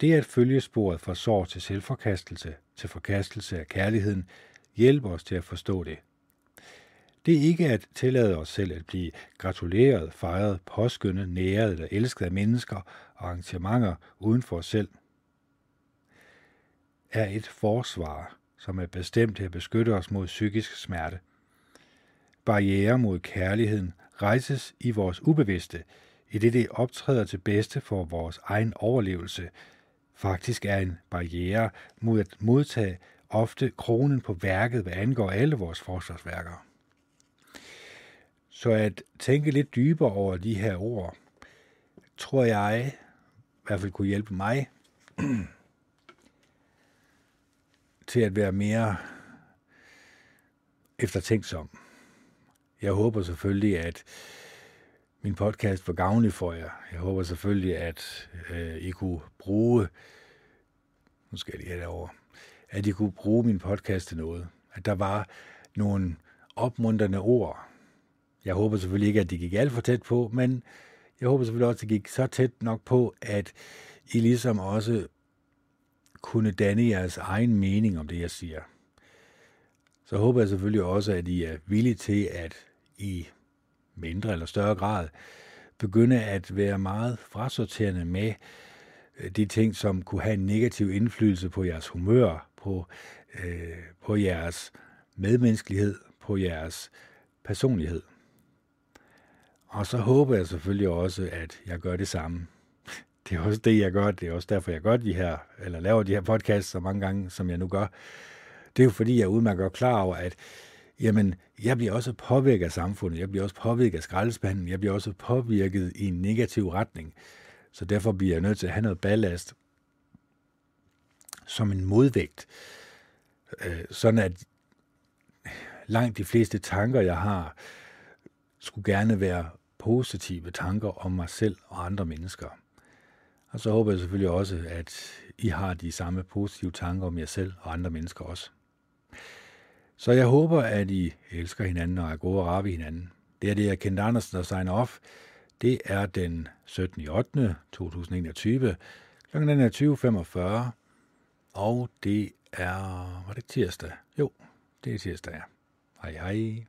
Det er at følge sporet fra sorg til selvforkastelse, til forkastelse af kærligheden, Hjælp os til at forstå det. Det er ikke at tillade os selv at blive gratuleret, fejret, påskyndet, næret eller elsket af mennesker og arrangementer uden for os selv. Er et forsvar, som er bestemt til at beskytte os mod psykisk smerte. Barriere mod kærligheden rejses i vores ubevidste, i det det optræder til bedste for vores egen overlevelse, faktisk er en barriere mod at modtage ofte kronen på værket, hvad angår alle vores forsvarsværker. Så at tænke lidt dybere over de her ord, tror jeg i hvert fald kunne hjælpe mig <clears throat> til at være mere eftertænksom. Jeg håber selvfølgelig, at min podcast var gavnlig for jer. Jeg håber selvfølgelig, at øh, I kunne bruge, nu skal jeg lige have det over, at I kunne bruge min podcast til noget. At der var nogle opmuntrende ord. Jeg håber selvfølgelig ikke, at det gik alt for tæt på, men jeg håber selvfølgelig også, at det gik så tæt nok på, at I ligesom også kunne danne jeres egen mening om det, jeg siger. Så håber jeg selvfølgelig også, at I er villige til at i mindre eller større grad begynde at være meget frasorterende med de ting, som kunne have en negativ indflydelse på jeres humør, på, øh, på jeres medmenneskelighed, på jeres personlighed. Og så håber jeg selvfølgelig også, at jeg gør det samme. <laughs> Det er også det, jeg gør. Det er også derfor, jeg gør de her, eller laver de her podcasts så mange gange, som jeg nu gør. Det er jo fordi, jeg er udmærket klar over, at jamen, jeg bliver også påvirket af samfundet, jeg bliver også påvirket af skraldespanden, jeg bliver også påvirket i en negativ retning. Så derfor bliver jeg nødt til at have noget ballast som en modvægt, øh, sådan at langt de fleste tanker, jeg har, skulle gerne være positive tanker om mig selv og andre mennesker. Og så håber jeg selvfølgelig også, at I har de samme positive tanker om jer selv og andre mennesker også. Så jeg håber, at I elsker hinanden og er gode og rare ved hinanden. Det er det, jeg kendte Andersen, der signer off. Det er den 17. 8. 2021. kl. er 20.45. Og det er... Var det tirsdag? Jo, det er tirsdag, ja. Hej hej.